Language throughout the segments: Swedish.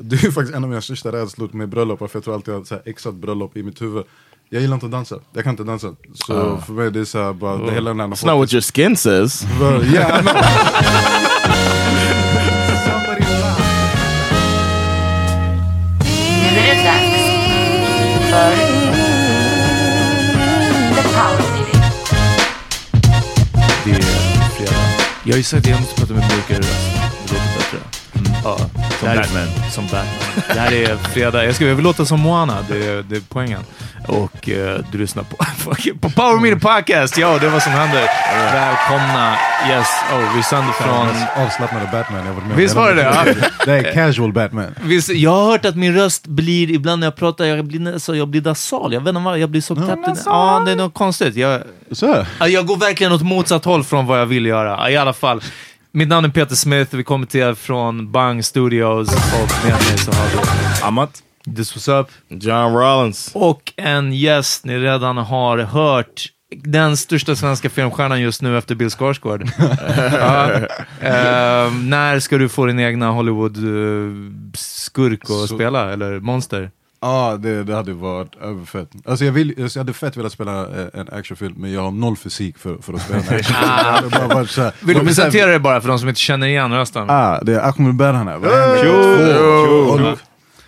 Det är faktiskt en av mina största rädslor med bröllop, för jag tror alltid jag har så här exat bröllop i mitt huvud. Jag gillar inte att dansa, jag kan inte dansa. Så Ah. för mig det är såhär bara, det hela den här It's not what your skin says. But, yeah, I know. Somebody laugh. Nu är det dags för The Power Meeting. Det är fredag. Jag har ju sagt att jag måste prata med mörkare röst. Det låter bättre. Ja, Som det här är- Batman. Som Batman. Det här är fredag. Jag, ska, låta som Moana, det är, det är poängen. Och eh, du lyssnar på, på Power Meter Podcast. Ja, det är vad som händer. Välkomna. Yes, oh, vi sänder från... Avslappnade Batman jag varit med. Visst var det det? Ja. Det är casual Batman. Visst, jag har hört att min röst blir, ibland när jag pratar, jag blir, så jag blir nasal. Jag vet inte vad, jag blir så täppt. in. Ja, det är något konstigt. Jag, Så? Ja, Jag går verkligen åt motsatt håll från vad jag vill göra. Ja, I alla fall. Mitt namn är Peter Smith, vi kommer till er från Bang Studios och med mig så har vi Amat. This was up. John Rollins. Och en gäst ni redan har hört. Den största svenska filmstjärnan just nu efter Bill Skarsgård. ja. Eh, när ska du få din egna Hollywood-skurk att Så- spela, eller monster? Ja, det, det hade varit överfett. Alltså jag, vill, alltså jag hade fett velat spela eh, en actionfilm, men jag har noll fysik för, för att spela en actionfilm. Så här- Vill du så presentera dig bara för de som inte känner igen rösten? Ah, det är Ahmed Berhan här.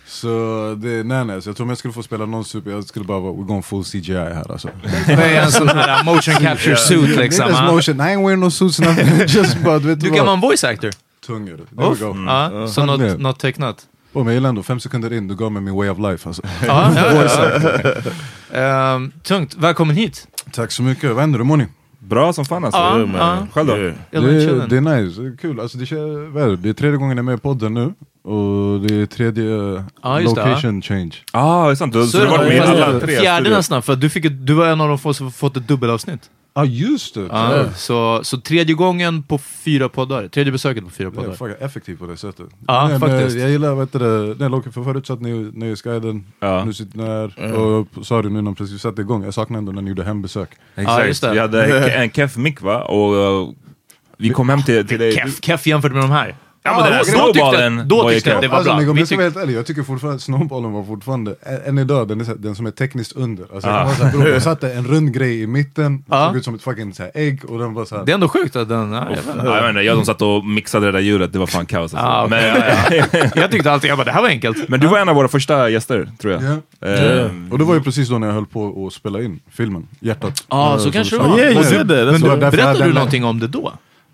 Så det, nej nej, så jag tror om jag skulle få spela någon super, jag skulle bara vara, we're going full CGI här alltså. Med en sån här motion capture suit liksom. Is ja. motion, I ain't wearing no suits nothing, just du vet Du kan vara en voice actor. Tung är det. There we go. Ja, så Fan, det. något, något tecknat. Oh, men jag gillar ändå, fem sekunder in, du gav mig min way of life alltså. Ja, ja, ja. Ehm, tungt. Välkommen hit. Tack så mycket, vad händer? Hur mår ni? Bra som fan alltså. Ja, ja. Själv då? Det, chillen. det är nice, det är kul. Alltså det, är det? är tredje gången jag är med i podden nu. Och det är tredje Ja, just det, ja. location change. Ja, ah, det är sant. Du, så Så du är har varit med alla tre fjärde studior. nästan, för du, fick du var en av de få som fått ett dubbelavsnitt. Ja ah, just det! Ja, så, så tredje gången på fyra poddar. Tredje besöket på fyra Det är poddar. fucking effektivt på det sättet. Ja, men, faktiskt. Jag gillar, vad heter det, Loki, för förut satt ni Nöjesguiden, Ja. nu sitter ni här, och sa du nu när precis satte igång, jag saknar ändå när ni gjorde hembesök. Exakt. Ja, just det. Vi hade en keff mick va? Och uh, vi kom hem till, till dig. Keff, keff jämfört med de här. Ja, men den där då tyckte jag- snowballen Då tyckte jag att det var Alltså, bra. men om jag ska vara helt ärlig, jag tycker fortfarande snowballen var fortfarande, än idag, den, är, så- den som är tekniskt under. Alltså, Ah. jag, var så här, bror, jag satte en rund grej i mitten, Ja. såg ut som ett fucking så här, ägg, och den var så här, Det är ändå sjukt att den... Ja, jag vet inte. Ja, jag, som satt och mixade det där djuret, det var fan kaos alltså. Ah, okej. men, ja, ja. jag tyckte alltid, jag bara, det här var enkelt. men du var en av våra första gäster, tror jag. Ja. Eh, Och det var ju precis då när jag höll på att spela in filmen, Hjärtat. Ja, Eh, så som kanske du det var. Yeah, Nej, men Berättade du någonting om det då?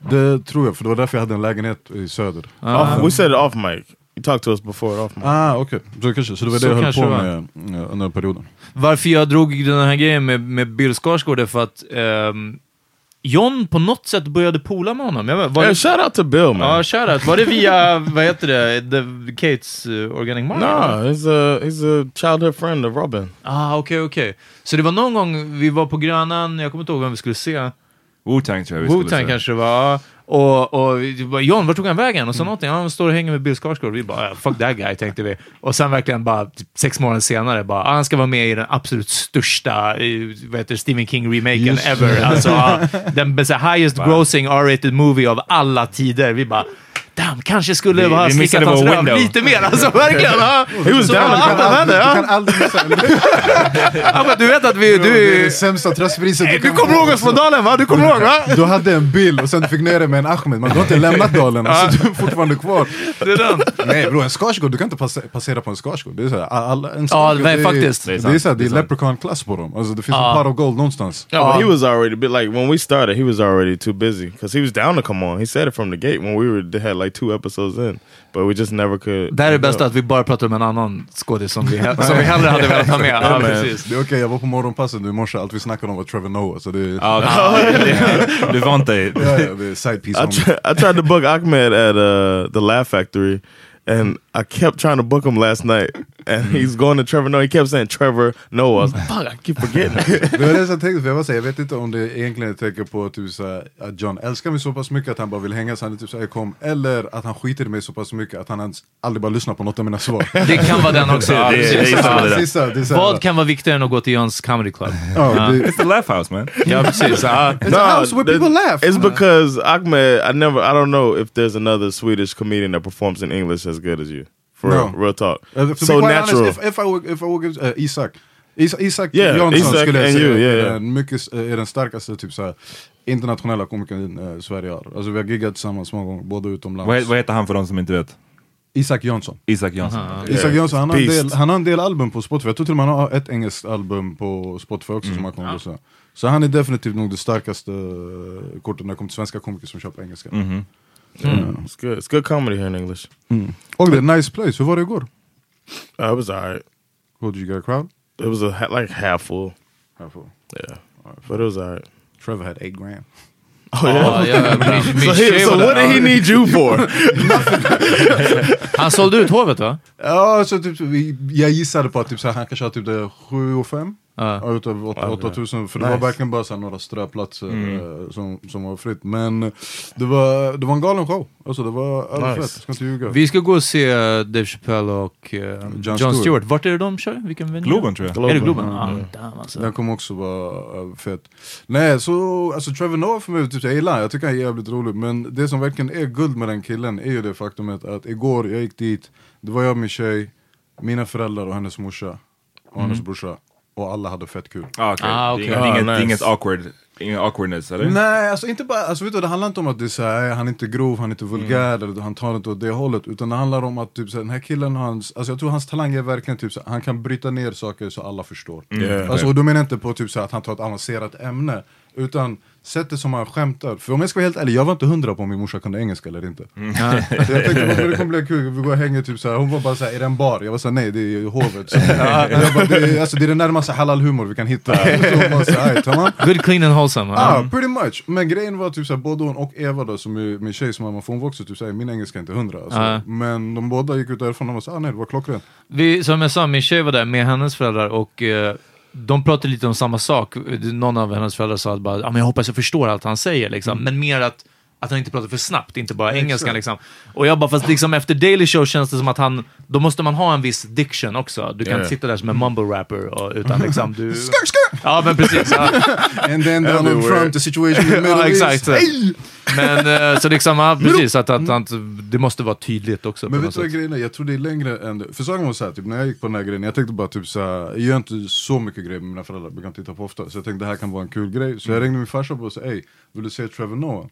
Det tror jag, för det var därför jag hade en lägenhet i söder. Off, we said it off mic. You talked to us before off mic. Ah okej, så, kanske, så det var Så det jag höll på med eh, under perioden. Varför jag drog den här grejen med, med Bill Skarsgård är för att ehm, John på något sätt började pola med honom. Jag var Hey, det, shout out to Bill, man. ja, shoutout. Var det via, vad heter det, The, Kates uh, Organic Market? Nah, he's a he's a childhood friend of Robin. Ah, okej, okej. Så det var någon gång vi var på Grönan, jag kommer inte ihåg vem vi skulle se. Wu-Tang tror jag vi skulle Wu-Tang säga. kanske det var. Och, och vi bara, John, vart tog han vägen? Och så någonting, han står och hänger med Bill Skarsgård. Vi bara, "Ja, fuck that guy, tänkte vi. Och sen verkligen bara, typ, sex månader senare, bara, ah, han ska vara med i den absolut största, vad heter Stephen King-remaken ever. Alltså, den så highest grossing R-rated movie av alla tider. Vi bara, damn, kanske skulle Vi- ha vi slickat hans röv lite mer. Alltså verkligen. Ja. Was Så, ja, hände? Du Ja. kan aldrig missa Ja, men du vet att vi, Det är du, det sämsta tröstpriset du kan kommer ihåg oss från Dalen va? Du kommer ihåg va? Du hade en bild och sen du fick ner det med en Ahmed, men du har inte lämnat dalen, alltså, du är fortfarande kvar. Det är den. Nej bror, en Skarsgård, du kan inte passe- passera på en Skarsgård. Det är såhär, alla, en Ja, Skarsgård, nej, det är, faktiskt. Det Det är, är det är är sant. leprechaun-klass på dem. Alltså, det finns Ja. en pot of gold någonstans. But he was already bit like when we started. He was already too busy because he was down to come on. He said it from the gate when we were had like two episodes in, but we just never could. Det här är det bästa, att vi bara pratar om en annan skådis som vi, som vi hellre hade velat ha med. Ja. Det är okej, jag var på morgonpasset nu i morse, allt vi snackade om var Trevor Noah. Så det är, Ja, du vant dig. I tried to book Ahmed at uh, the Laugh Factory, and I kept trying to book him last night. And he's going to Trevor Noah. He kept saying Trevor Noah. I was like, fuck, I keep forgetting. Det var det jag tänkte, för jag, så här, jag vet inte om det egentligen tecken på typ, så här, att John älskar mig så pass mycket att han bara vill hänga så han är typ så här, kom, eller att han skiter i mig så pass mycket att han ens aldrig bara lyssnar på något av mina svar. Det kan vara den också. Det- är det. Sista, det är så Vad kan vara viktigare än att gå till Jöns comedy club? ja, det, It's the laugh house man. Ja, precis. It's a house where the- people laugh. It's because Ahmed. I never. I don't know if there's another Swedish comedian that performs in English as good as you. For No. real, real talk. Uh, so natural. Honest, if, if I would, if I would, uh, Isak. Is, Isak Yeah, Jansson Isak skulle jag and säga you, yeah, är, yeah. den mycket, är den starkaste typ, så här, internationella komikern uh, Sverige har. Alltså, vi har giggat tillsammans många gånger, både utomlands. Vad, vad heter han för de som inte vet? Isak Jansson. Isak Jansson. Isak Jansson, han har, en del, han har en del album på Spotify, jag tror till och med han har ett engelskt album på Spotify också som han kommer att lyssna. Så han är definitivt nog det starkaste uh, kortet när det kommer till svenska komiker som kör på engelska. Mm, it's good. It's good comedy here in English. Och det är nice place, hur var det igår? Uh, it was alright. What, did you get a crowd? It was a ha- like half full. Halffull. Yeah, but it was alright. Trevor had 8 grand. Oh yeah. Ja, ja, min, min So, he, tjej so var what där. did he need you for? Han sålde ut hovet va? Ja, så typ, jag gissade på att typ, så här, han kanske har typ det 7 och 5 Ja. utav 8 Ja, 8000 för det Nice. var verkligen bara så några ströplatser eh, som, som var fritt. Men eh, det var, det var en galen show, alltså det var Nice. jag ska inte ljuga. Vi ska gå och se Dave Chappelle och eh, John, Stewart. Stewart. Vart är det de kör? Vilken venue? Globen tror jag. Är det Globen? Mm. Ah, damn, alltså. Den kommer också vara överfett. Nej, så alltså Trevor Noah för mig, typ, jag gillar jag tycker han är jävligt rolig. Men det som verkligen är guld med den killen är ju det faktumet att igår jag gick dit, det var jag och min tjej, mina föräldrar och hennes morsa och hennes brorsa. Och alla hade fett kul. Ah, okay. Ah, Det är inget, Ah, inget, nice. inget awkward, ingen awkwardness eller? Nej, alltså inte bara, alltså vet du, det handlar inte om att det är så här, han är inte grov, han är inte vulgär, Mm. eller han tar inte åt det hållet. Utan det handlar om att typ, så här, den här killen, hans, alltså jag tror hans talang är verkligen typ så här, han kan bryta ner saker så alla förstår. Yeah. Alltså, och då menar jag inte på typ så här, att han tar ett avancerat ämne, utan sättet som han skämtar. För om jag ska vara helt ärlig, jag var inte hundra på om min morsa kunde engelska eller inte. Så jag tänkte "Men det kommer bli kul, vi går och hänger typ såhär, hon var bara såhär, är det en bar? Jag var såhär, nej det är hovet. Så, jag bara, det, är, alltså, det är den närmaste halal-humor vi kan hitta. Så hon bara såhär. Good, clean and wholesome. Ja, Ja. pretty much. Men grejen var typ såhär, både hon och Eva då, som är min tjejs mamma, för hon var också typ såhär, min engelska är inte hundra. Alltså. Ja. Men de båda gick ut därifrån och var såhär, ah, nej det var klockrent. Vi, som jag sa, min tjej var där med hennes föräldrar och eh, de pratade lite om samma sak. Någon av hennes föräldrar sa att bara, ah, men jag hoppas jag förstår allt han säger, liksom. men mer att att han inte pratar för snabbt, inte bara engelskan. Liksom. Och jag bara, fast liksom efter Daily Show känns det som att han, då måste man ha en viss diction också. Du kan Ja. inte sitta där som en mumble rapper, och, utan liksom du... Ja, men precis. Ja. And then Everywhere. front, the situation in the middle Ja, exakt. "Hey!" Men eh, så liksom, ja, precis, att, att, att det måste vara tydligt också. Men vet du vad grejen är? Jag tror det är längre än. För saken var såhär, typ, när jag gick på den här grejen, jag tänkte bara typ såhär, jag gör inte så mycket grejer med mina föräldrar, vi kan titta på ofta. Så jag tänkte det här kan vara en kul grej. Så jag ringde min farsa och sa, ey, vill du se Trevor Noah?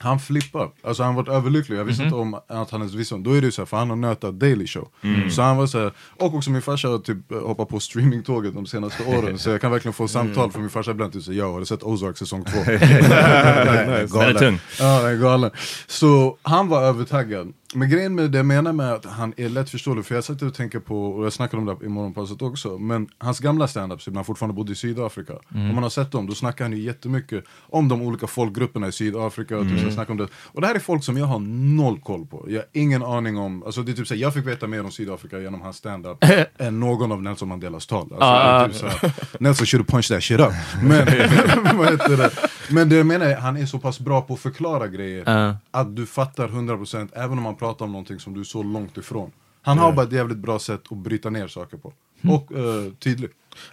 Han flippar, alltså han var överlycklig, jag visste inte om att han ens visste om Då är det ju såhär, för han har nötat Daily Show. Så han var såhär, och också min farsa har typ hoppat på streamingtåget de senaste åren. Så jag kan verkligen få samtal från min farsa ibland, typ såhär, jag har du sett Ozark säsong två? Den är tung. Ja, den är galen. Så han var övertaggad. Men grejen med det jag menar med att han är lättförståelig, för jag satt och tänker på, och jag snackade om det i morgonpasset också, men hans gamla standups, när han fortfarande bodde i Sydafrika, om man har sett dem, då snackar han ju jättemycket om de olika folkgrupperna i Sydafrika, och typ snackar om det. Och det här är folk som jag har noll koll på, jag har ingen aning om, alltså det är typ så här, jag fick veta mer om Sydafrika genom hans standup än någon av Nelson Mandelas tal. Alltså, det är typ så här, Nelson should punched that shit up. Men, det? Men det jag menar är, han är så pass bra på att förklara grejer Ja. att du fattar 100% även om man pratar om någonting som du är så långt ifrån. Han har bara ett jävligt bra sätt att bryta ner saker på. Och uh, tydlig.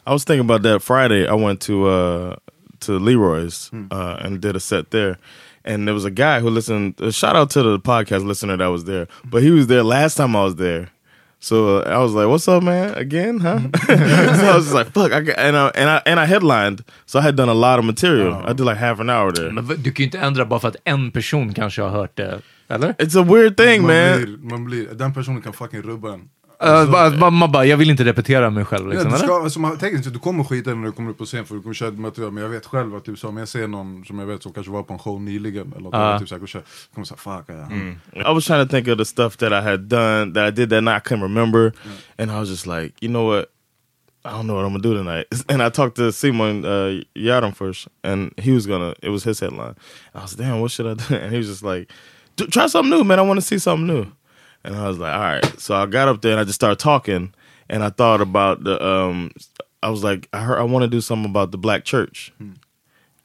I was thinking about that Friday. I went to uh, to Leroy's uh, and did a set there, and there was a guy who listened. A shout out to the podcast listener that was there, but he was there last time I was there. So uh, I was like, "What's up, man? Again, huh?" so I was just like, "Fuck!" I got, and I, and I and I headlined, so I had done a lot of material. I did like half an hour there. Men du kan ju inte ändra bara för att en person kanske har hört det. Eller? It's a weird thing, man, man. Blir, man blir, den personen kan fucking rubba en. Uh, bara, bara- man bara, jag vill inte repetera mig själv. Ja, Liksom, du, eller? ska, alltså, man, tänk du kommer skita när du kommer upp på scen för du kommer köra ditt material Men jag vet själv att typ, så, om jag ser någon som jag vet som kanske var på en show nyligen Eller Ja. typ, så jag kommer säga fuck ja. I was trying to think of the stuff that I had done that I did that night I couldn't remember, and I was just like, you know what, I don't know what I'm gonna do tonight. And I talked to Simon uh, Yadam first, and he was gonna. It was his headline. I was damn, what should I do? And he was just like, "Do- try something new, man. I want to see something new. And I was like, all right. So I got up there and I just started talking, and I thought about the. Um, I was like, I heard I want to do something about the black church.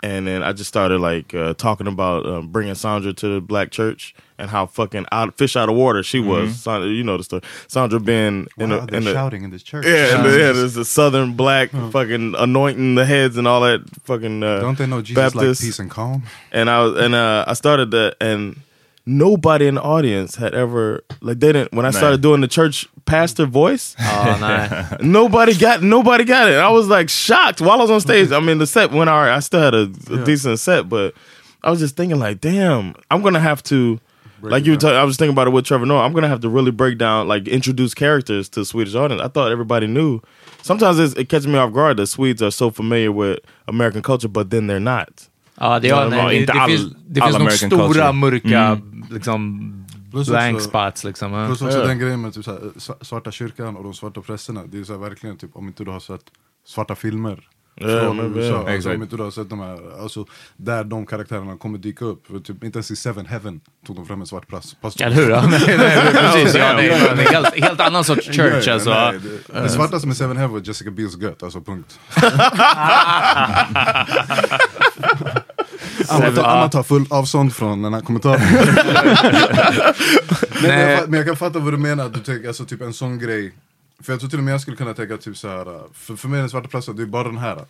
And then I just started like uh, talking about uh, bringing Sandra to the black church and how fucking out, fish out of water she was. Sandra, you know the story. Sandra been in Wow, a, in a shouting in this church yeah, the, yeah, there's a southern black fucking anointing the heads and all that fucking uh, Don't they know Jesus Baptist. like peace and calm? and I was and uh, I started that and nobody in the audience had ever like they didn't when I started doing the church pastor voice. Oh, ja, nej. Nobody got nobody got it. I was like shocked while I was on stage. I mean, the set went all right. I still had a, a decent set, but I was just thinking like, damn, I'm gonna have to. like you were talking, I was thinking about it with Trevor Noah. I'm gonna have to really break down, like, introduce characters to Swedish audience. I thought everybody knew. Sometimes it's, it catches me off guard that Swedes are so familiar with American culture, but then they're not. Ja, det, Ja, nej, det, inte det, all- finns, det all finns nog stora culture. mörka liksom, Plus blank också- spots. Liksom, ja. Plus också Ja. den grejen med typ, såhär, sva- svarta kyrkan och de svarta prästerna, det är såhär, verkligen typ om inte du har sett svarta filmer från USA, ja, alltså, om inte du har sett de här, alltså, där de karaktärerna kommer dyka upp, för typ, inte ens i Seven Heaven tog de fram en svart pastor. Eller hur? Ja, nej, nej, nej, precis. Nej, helt, helt annan sorts church. Ja, alltså. nej, det, det svartaste med Seven Heaven var Jessica Biels gött, alltså punkt. Anna tar, fullt avstånd från den här kommentaren. men, jag, men jag kan fatta vad du menar, du tänker alltså typ en sån grej. För jag tror till och med jag skulle kunna tänka typ så här. för, för mig den svarta platsen, det är bara den här.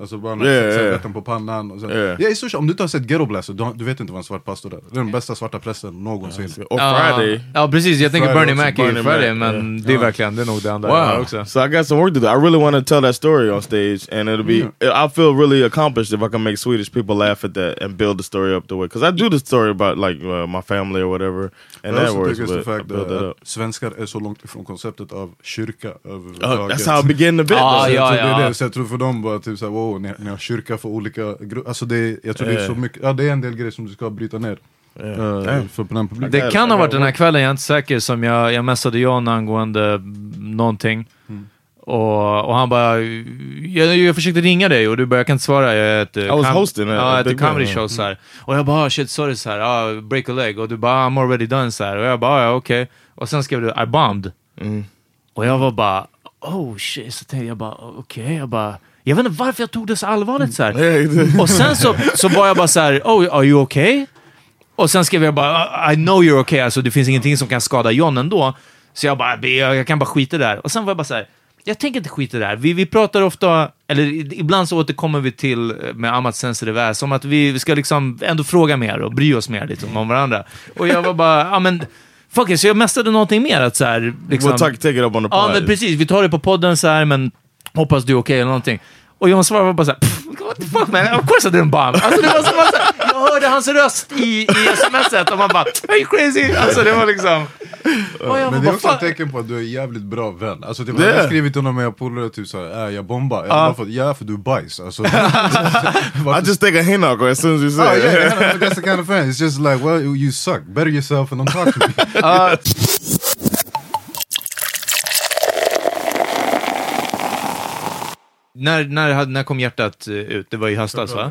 Alltså bara ja, ja. servetten på pannan. Och så. Ja. Ja, i sett, om du inte har sett Ghetto Blaster, du, du vet inte vad en svart pastor är. Det är den bästa svarta prästen någonsin. Or Ja, Friday. Ja, precis. Jag tänker Bernie Mac i Friday, men det är verkligen det är nog det andra Wow. också. So I got some work to do. I really want to tell that story on stage, and it'll be. I feel really accomplished if I can make Swedish people laugh at that and build the story up the way. Because I do the story about like uh, my family or whatever, and that works. But det I fact build it up. svenskar är så långt ifrån konceptet av kyrka Uh, överhuvudtaget. that's how I begin the bit. Ah, though. Så jag ja, ja. det, så jag tror för dem bara typ såhär, och ni, ni har kyrka för olika grupper. Alltså det, jag tror det är så mycket, ja det är en del grejer som du ska bryta ner. eh, för på den publiken. Det kan ha varit den här kvällen, jag är inte säker, som jag, jag messade John angående någonting. Mm. Och, och han bara, jag, jag försökte ringa dig och du bara, jag kan inte svara. Jag är ett, was hosting ja, ett comedy show så här. Och jag bara, ah, shit sorry så här, ah, break a leg. Och du bara, I'm already done så här. Och jag bara, ah, ja okej. Och sen skrev du, I bombed. Och jag var bara, oh shit. Så tänkte jag bara, okej. Jag bara, jag vet inte varför jag tog det så allvarligt så här. Och sen så, så var jag bara så här, oh, are you okay? Och sen skrev jag bara, I know you're okay, alltså det finns ingenting som kan skada John ändå. Så jag bara, jag, kan bara skita där. Och sen var jag bara så här, jag tänker inte skita där. Vi, vi pratar ofta, eller ibland så återkommer vi till eh, med Amat Sensitive Ass, som att vi, vi ska liksom ändå fråga mer och bry oss mer liksom, om varandra. Och jag var bara, ja men, fuck it, så jag messade någonting mer att så här, liksom, We'll talk, take it up on the Ja, men precis. Vi tar det på podden så här, men hoppas du är okej eller någonting. Och John svarade bara så här, "Pff, what the fuck man, of course I didn't bomb. Alltså det var så, var så här, jag hörde hans röst i, i smset och man bara, are you crazy? Alltså det var liksom... Jag Men det är också ett tecken på att du är jävligt bra vän. Alltså typ, Det jag har skrivit till någon med jag polare typ såhär, äh, jag bombar. Jag bara fått, ja för du är bajs. Alltså, I just think of Hinako as soon as you oh, say yeah, it. yeah, that's the kind of friend. It's just like, well you suck, better yourself and don't talk to me. När, när, när kom hjärtat eh, ut? Det var i höstas va?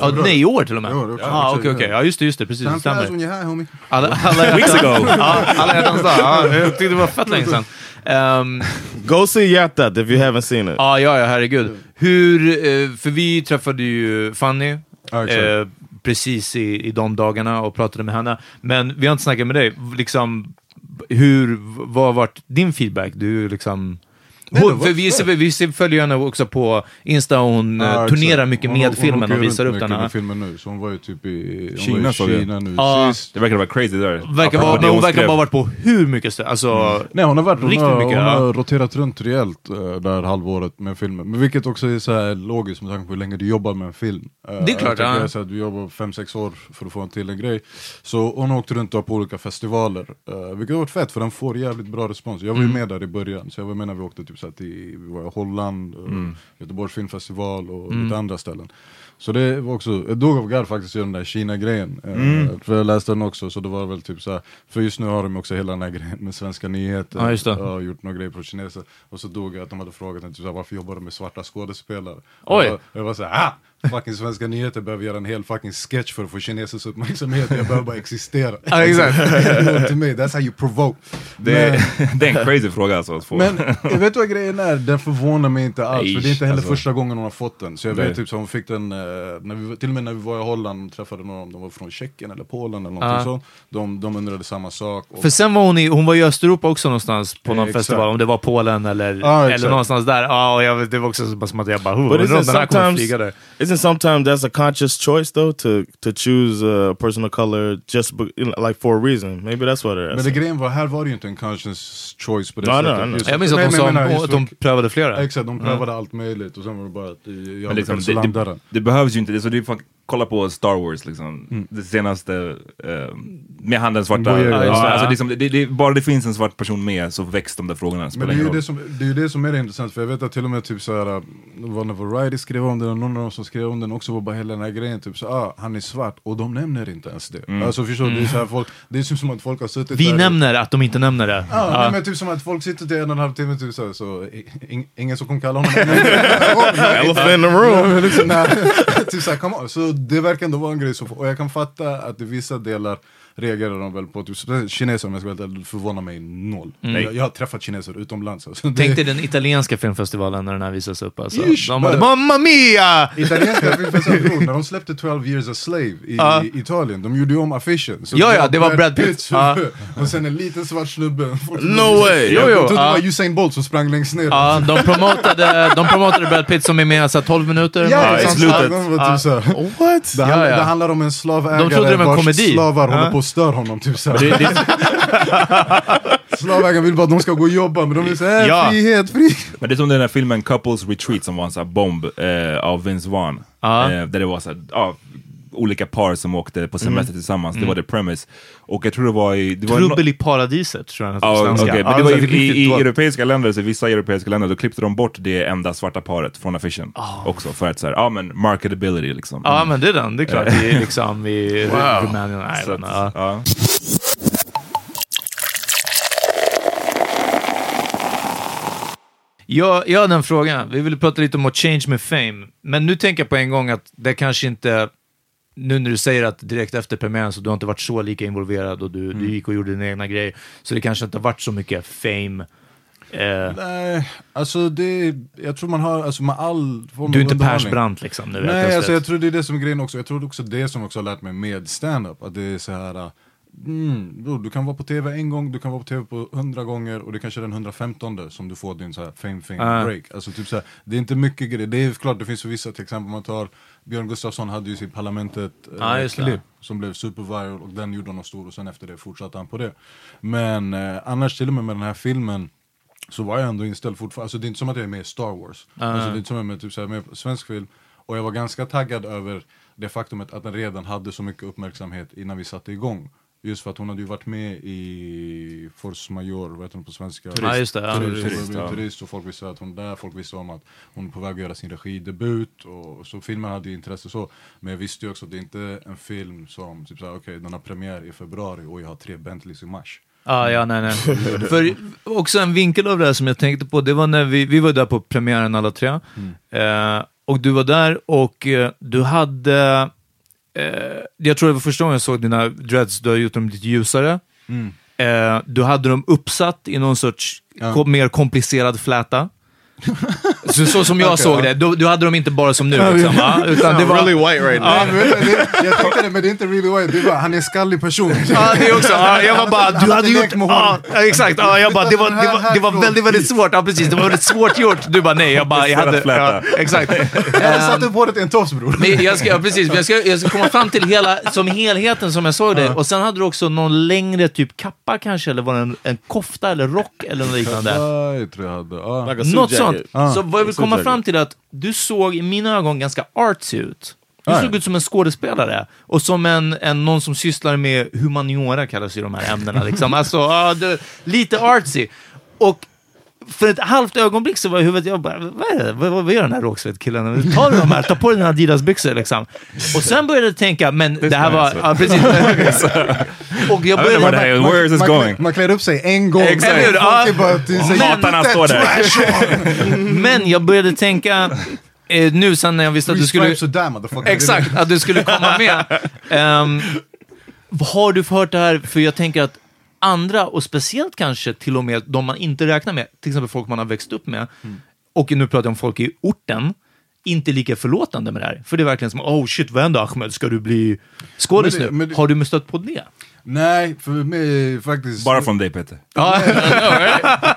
Ja, nej, i år till och med. Ja, ah, okej, okej. Ja, just det, just det. Precis, det stämmer. Alla, alla Weeks ago. Ja, alla hjärtans dag. Ja, jag tyckte det var fett länge sedan. Ehm, Go see Yatat if you haven't seen it. Ja, ja, ja, herregud. Hur, eh, för vi träffade ju Fanny eh, precis i, i de dagarna och pratade med henne. Men vi har inte snackat med dig. Liksom, hur, vad har varit din feedback? Du liksom... Det Hon, för vi, ser, vi ser, följer henne också på Insta och hon Ja, eh, exakt. turnerar mycket Hon- med hon filmen och visar upp mycket den. med filmen nu, så hon var ju typ i hon Kina. Kina nu Ja. sist. Det verkar vara crazy där. Verkar vara, det men hon hon verkar bara ha varit på hur mycket ställen. Alltså, Nej hon har varit, hon Riktigt har, mycket, hon ja. har roterat runt rejält uh, där halvåret med filmen. Men vilket också är så här logiskt med tanke på hur länge du jobbar med en film. Eh, Det är klart, ja. så här, Du jobbar 5-6 år för att få en till en grej. Så hon har åkt runt på olika festivaler. Uh, vilket har varit fett för den får jävligt bra respons. Jag var Mm. ju med där i början, så jag var med när vi åkte typ så här till vi var i Holland, Mm. Göteborgs filmfestival och lite andra ställen. Så det var också, jag dog av garv faktiskt i den där Kina-grejen. Eh, Mm. För jag läste den också, så det var väl typ så här, för just nu har de också hela den här grejen med svenska nyheter. Det. Jag har gjort några grejer på kineser. Och så dog jag att de hade frågat mig typ, så här, varför jobbar du med svarta skådespelare? Oj. Jag var, jag var såhär, ah! Fucking svenska nyheter behöver göra en hel fucking sketch för att få kinesers uppmärksamhet. Jag behöver bara existera. Ja, exakt. Till mig, that's how you provoke. Det, Men- är- det är en crazy fråga alltså att få. men jag vet vad grejen är, den förvånar mig inte alls. Nej, för det är inte heller alltså. första gången hon har fått den. Så jag vet typ så hon fick den, eh, när vi, till och med när vi var i Holland träffade några, om de var från Tjeckien eller Polen eller någonting Ja. sånt. De, de undrade samma sak. Och, För sen var hon i, hon var i Östeuropa också någonstans på någon Eh, exakt. festival, om det var Polen eller, Ja, eller någonstans där. Ja, och jag, det var också som att jag bara, oh, undrar om den här kommer flyga där. Isn't sometimes that's a conscious choice though to to choose a person of color just be, you know, like for a reason? Maybe that's what it men is. det grejen var, här var det ju inte en conscious choice på det sättet. Jag minns att de men sa att de prövade flera. Exakt, de prövade allt möjligt och sen var det bara att jag Men liksom, det, det, behövs ju inte, det, så det är kolla på Star Wars liksom. Mm. Det senaste, eh, med han den svarta. Ja, ja, det. alltså, liksom, det, det, det, bara det finns en svart person med så väcks de där frågorna. Men det är, ju det, som, det är ju det som är det intressant, för jag vet att till och med typ såhär, det var när Variety skrev om den, och någon av dem som skrev om den också var bara hela den här grejen, typ så ah, han är svart, och de nämner inte ens det. Mm. Alltså förstår du, det är, så här, folk, det är typ som att folk har suttit Vi där nämner att de inte nämner det. Ja, Ja. nej, men typ som att folk sitter till en och en halv timme typ så, här, så ing, ingen som kommer kalla honom Elephant in the room. Liksom, nej, typ så, här, come on. så det verkar ändå vara en grej, som och jag kan fatta att i vissa delar reagerar de väl på, typ, kineser om jag ska vara helt det förvånar mig noll. Jag, jag har träffat kineser utomlands. Alltså, det- Tänk dig den italienska filmfestivalen när den här visas upp. Alltså. Ish, De bara- “Mamma mia!” Italienska filmfestivalen, när de släppte 12 years a slave i, Ja. i Italien, de gjorde ju om affischen. Så Ja, ja, det var Brad Pitt. Huvud, Och sen en liten svart snubbe. No way. Jo, Jag jo, trodde det ja. var Usain Bolt som sprang längst ner. Ja, de promotade, de promotade Brad Pitt som är med alltså, 12 minuter. Ja, i slutet. Typ. What? Det, handlar, det om en slavägare De trodde det var en komedi. slavar håller på att störa honom. Typ så här. Det, det, Slavägaren vill bara att de ska gå och jobba, men de vill säga Ja. äh, frihet, frihet. men det är som den här filmen Couples Retreat som var en sån här bomb eh, av Vince Vaughn. Ja. Eh, där det var så här, ja, olika par som åkte på semester tillsammans. Det var the premise. Och jag tror det var i... Det var Trubbel i paradiset tror jag svenska. okej, men Ja, det var i, i, i europeiska länder, så vissa europeiska länder, då klippte de bort det enda svarta paret från affischen. Också för att såhär, ja men marketability liksom. Ja, men det är den. Det är klart. Det är liksom i Rumänien. Att, ja. ja. Jag, jag har den frågan. Vi ville prata lite om att change med fame. Men nu tänker jag på en gång att det kanske inte... Nu när du säger att direkt efter premiären så du har inte varit så lika involverad och du, du gick och gjorde dina egna grejer. Så det kanske inte har varit så mycket fame. Eh, Nej, alltså det, jag tror man har, alltså med all form du är inte. Persbrandt liksom. Nu Nej, alltså jag tror det är det som är grejen också. Jag tror också det som också har lärt mig med stand-up. Att det är så här. uh, Mm, bro, du kan vara på tv en gång, du kan vara på tv på hundra gånger och det kanske är den 115 som du får din så här fame fame Ah. break. Alltså typ så här, det är inte mycket grejer. Det är klart det finns vissa, till exempel man tar Björn Gustafsson hade ju sitt Parlamentet eh, Ah, klipp som blev superviral och den gjorde honom stor och sen efter det fortsatte han på det. Men eh, annars till och med med den här filmen så var jag ändå inställd fortfarande, alltså det är inte som att jag är med i Star Wars. Alltså det är inte som att jag är med, typ, så här, med svensk film. Och jag var ganska taggad över det faktumet att den redan hade så mycket uppmärksamhet innan vi satte igång. Just för att hon hade ju varit med i Force Major, vad heter hon på svenska? Ja, just det, ja. Turist, Turist, turist, ja. turist och folk visste att hon är där, folk visste om att hon är på väg att göra sin regidebut. Och, så filmen hade ju intresse så. Men jag visste ju också att det är inte en film som, typ såhär, okej den har premiär i februari och jag har tre Bentleys i mars. Ah, ja, nej, nej. För också en vinkel av det här som jag tänkte på, det var när vi, vi var där på premiären alla tre. Eh, och du var där och eh, du hade, jag tror det var första gången jag såg dina dreads, du har gjort dem lite ljusare. Eh, du hade dem uppsatt i någon sorts Ja. mer komplicerad fläta. Så, så som jag Okej, såg det, du, du hade dem inte bara som nu. Liksom, va? Utan det var, really white right now. Ja, det, jag tänkte det, men det är inte really white, det är bara, han är en skallig person. Ja, det också. Ja, jag var bara, du hade gjort... Ja, exakt. Ja, jag bara, det var, det var, det var väldigt, väldigt svårt. Ja, precis. Det var väldigt svårt gjort. Du bara, nej. Jag bara, jag hade... Ja, exakt. Jag satte upp håret i en tofs bror. Men jag ska, ja, precis, men jag, ska, jag ska komma fram till hela, som helheten som jag såg det. Och sen hade du också någon längre typ kappa kanske, eller var det en, en kofta eller rock eller något liknande. Jag tror jag hade, Något sånt. Jacket. Ah. Så vad jag vill komma fram till är att du såg i mina ögon ganska artsy ut. Du såg ut som en skådespelare och som en, en, någon som sysslar med humaniora kallas ju de här ämnena. Liksom. Alltså, ja, det, lite artsy. Och för ett halvt ögonblick så var i huvudet, jag bara, vad är det? Vad, vad gör den här Rågsved-killen? Ta de här, ta på dina Adidas-byxor liksom. Och sen började jag tänka, men det här var, ja precis. Och jag började, här är, where is this man, going? Man klär upp sig en gång. Exakt. Hatarna står där. men jag började tänka, eh, nu sen när jag visste att du skulle... Exakt, att du skulle komma med. Ehm, har du hört det här? För jag tänker att andra, och speciellt kanske till och med de man inte räknar med, till exempel folk man har växt upp med, och nu pratar jag om folk i orten, inte lika förlåtande med det här. För det är verkligen som, oh shit, vad händer Ahmed? Ska du bli skådis nu? men det- Har du stött på det? Nej, för mig faktiskt... Bara från dig Peter. Ja,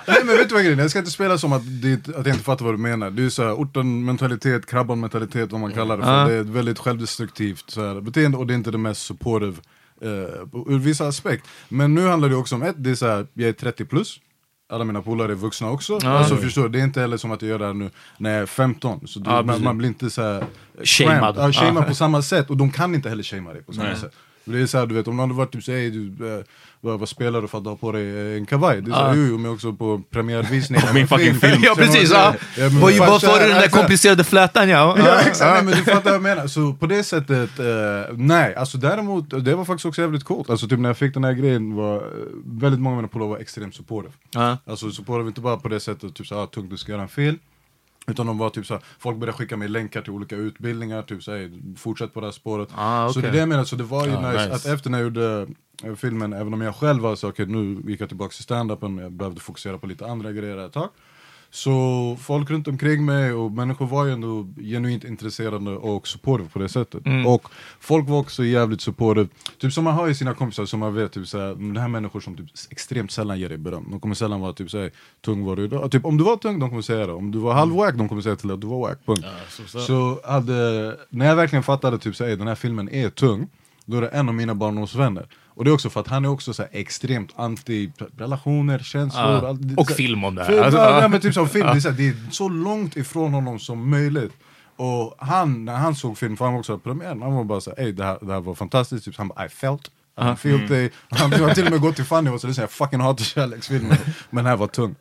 Nej men vet du vad grejen? Jag ska inte spela som att, det, att jag inte fattar vad du menar. Det är så här, orten-mentalitet, krabban-mentalitet, vad man kallar det för. Ja. Det är ett väldigt självdestruktivt så här, beteende och det är inte det mest supportive eh, på- ur vissa aspekt. Men nu handlar det också om ett, det är så här, jag är 30 plus. Alla mina polare är vuxna också. Alltså förstår det är inte heller som att jag gör det här nu när jag är 15. Så Ja, man, man blir inte så här Shamed. Ja, shamed Ja. på samma sätt. Och de kan inte heller shamea dig på samma Nej. sätt. Det är så här, du vet, om någon hade varit typ såhär, du, eh, vad, vad spelar du för att du har på dig eh, en kavaj? Det är så här, jo, jo, men också på premiärvisning av Min fucking film. ja precis. Ja. Vad- Varför har du den där alltså- komplicerade flätan? Ja. Ja exakt, nej, men du fattar vad jag menar. Så på det sättet, eh, nej. Alltså däremot, det var faktiskt också jävligt coolt. Alltså typ när jag fick den här grejen var eh, väldigt många av mina polare var extremt supportive. Ja. Alltså supportive inte bara på det sättet, typ såhär, ah, tungt du ska göra en fel. Utan de var typ såhär, folk började skicka mig länkar till olika utbildningar, typ såhär, fortsätt på det här spåret. Ah, Så det är det jag menar, så det var ju Ah, nice, nice. att efter när jag gjorde eh, filmen, även om jag själv var så okej nu gick jag tillbaka till stand-upen, jag behövde fokusera på lite andra grejer ett tag. Så folk runt omkring mig och människor var ju ändå genuint intresserade och supportive på det sättet. Och folk var också jävligt supportive, typ som man har i sina kompisar som man vet, typ såhär, "Men det här är människor som typ extremt sällan ger dig beröm. De kommer sällan vara typ såhär, tung var du idag? Typ om du var tung, de kommer säga det. Om du var halvwack, de kommer säga till dig att du var wack. Punkt. Så hade, när jag verkligen fattade typ såhär, den här filmen är tung, då är det en av mina barndomsvänner. Och det är också för att han är också så extremt anti relationer, känslor. Ja. allt- Och så film om det här. Film, Alltså, ja, men typ som film, det, är så här, det är så långt ifrån honom som möjligt. Och han, när han såg filmen, för han var också på premiären, han var bara såhär, ey det här, det här var fantastiskt, typ, han bara I felt, I felt dig. Han har till och med gått till Fanny och så säger jag fucking hatar kärleksfilmer, men den här var tung.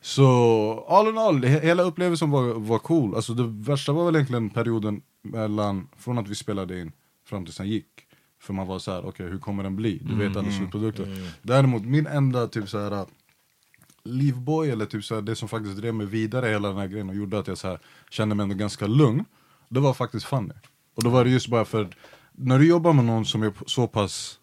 Så all in all, he- hela upplevelsen var, var cool. Alltså det värsta var väl egentligen perioden mellan, från att vi spelade in fram tills han gick. För man var så här, okej hur kommer den bli? Du vet alla slutprodukter. Däremot min enda typ så här livboy eller typ så här, det som faktiskt drev mig vidare hela den här grejen och gjorde att jag så här, kände mig ändå ganska lugn. Det var faktiskt Fanny. Och då var det just bara för, när du jobbar med någon som är så pass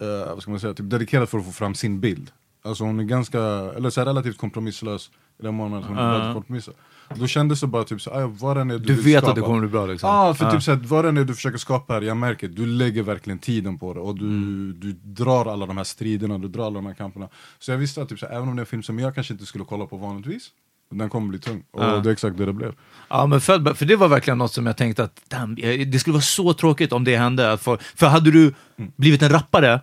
eh, vad ska man säga, typ dedikerad för att få fram sin bild. Alltså hon är ganska, eller så här, relativt kompromisslös i den mån att hon är väldigt kompromissar. Då kändes det bara typ så här, vad den är du, Du vill vet skapa. att det kommer bli bra liksom. Ja, för Ja. typ såhär, vad den är du försöker skapa här, jag märker du lägger verkligen tiden på det och du, Mm. du drar alla de här striderna, du drar alla de här kamperna. Så jag visste att typ, såhär, även om det är en film som jag kanske inte skulle kolla på vanligtvis, den kommer bli tung. Och det är exakt det det blev. Ja, men för, för det var verkligen något som jag tänkte att damn, det skulle vara så tråkigt om det hände. För, för hade du blivit en rappare,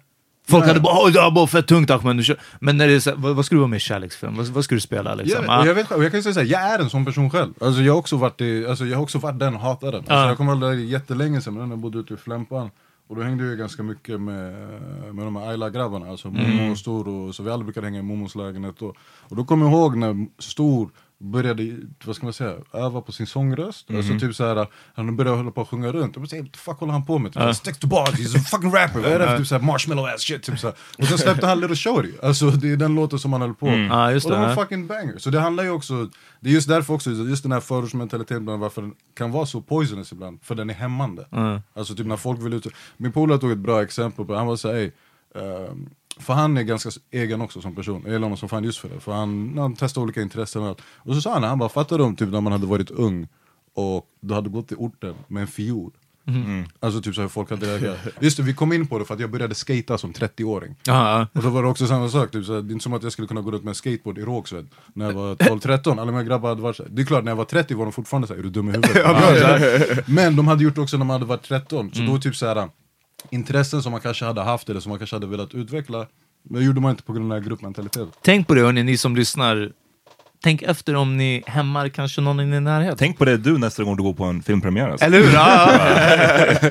folk hade bara åh, det var fett tungt Ahmed. du kör." Men när det är så, här, vad, vad ska du vara med i kärleksfilm? Vad, vad ska du spela liksom? Ah. jag, vet, själv, och jag kan säga såhär, jag är en sån person själv. Alltså, jag, har också varit i, alltså, jag har också varit den hataren. Alltså, Ja. Jag kommer ihåg det jättelänge sedan, men när jag bodde ute i Flämpan. Och då hängde jag ganska mycket med, med de här Ayla-grabbarna, alltså Momo och Stor. Och, så vi alla brukade hänga i Momos lägenhet då. Och då kommer jag ihåg när Stor började, vad ska man säga, öva på sin sångröst. Alltså typ såhär, han började hålla på att sjunga runt. Och jag säger, what the fuck håller han på med? Typ, Sticks to bars, he's a fucking rapper. Vad är det för typ såhär marshmallow ass shit? Typ såhär. Och sen släppte han Little Shorty. Alltså det är den låten som han höll på. Ja, just och de det, var ja. fucking banger. Så det handlar ju också, det är just därför också, just den här förortsmentaliteten ibland, varför den kan vara så poisonous ibland, för den är hämmande. Alltså typ när folk vill ut, min polare tog ett bra exempel på, han var såhär, ehm, för han är ganska egen också som person, jag gillar honom som fan just för det, för han, han testar olika intressen och allt. Och så sa han, han bara, fattar om typ när man hade varit ung och du hade gått till orten med en fiol? Alltså typ så hur folk hade reagerat. Just det, vi kom in på det för att jag började skata som 30-åring. Ja, ja. Och då var det också samma sak, typ, såhär, det är inte som att jag skulle kunna gå runt med en skateboard i Rågsved när jag var 12-13, alla mina grabbar hade varit såhär. Det är klart, när jag var 30 var de fortfarande såhär, är du dum i huvudet? Ja, Men de hade gjort det också när man hade varit 13, så då typ såhär intressen som man kanske hade haft eller som man kanske hade velat utveckla, det gjorde man inte på grund av den här gruppmentaliteten. Tänk på det hörni, ni som lyssnar. Tänk efter om ni hämmar kanske någon i din närhet. Tänk på det du nästa gång du går på en filmpremiär. Alltså. Eller hur? Ja.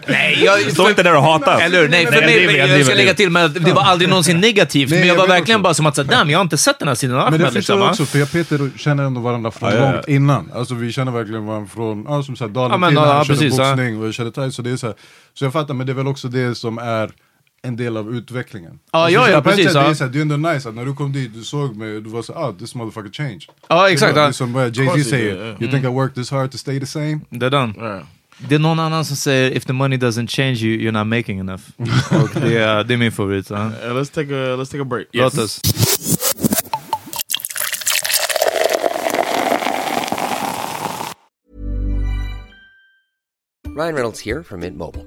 Nej, jag, Stå inte där och hata. Eller hur? Nej, för Nej, mig, jag driver, jag ska lägga till med att det var aldrig någonsin negativt, Nej, men jag jag var verkligen också. bara som att säga, damn, jag har inte sett den här sidan av Men det Ahmed. förstår Liksom, jag också, för jag och Peter känner ändå varandra från Ja, ja, ja. långt innan. Alltså vi känner verkligen varandra från, ja, som sagt, Ja, Dalen men, till när ja, han körde precis, ja. boxning och jag körde thai, så det är så här. Så jag fattar, men det är väl också det som är en del av utvecklingen. Ja, ja, ja, precis, Det är, så här, det är ändå nice att när du kom dit, du såg mig, du var så ah this motherfucker changed. Ja, exakt, Det är som Jay-Z säger, yeah. you think I worked this hard to stay the same? Det är den. Right. Det är någon annan som säger, if the money doesn't change you, you're not making enough. Och det, är, det är min favorit. Uh, let's take a let's take a break. Låt oss. Ryan Reynolds here from Mint Mobile.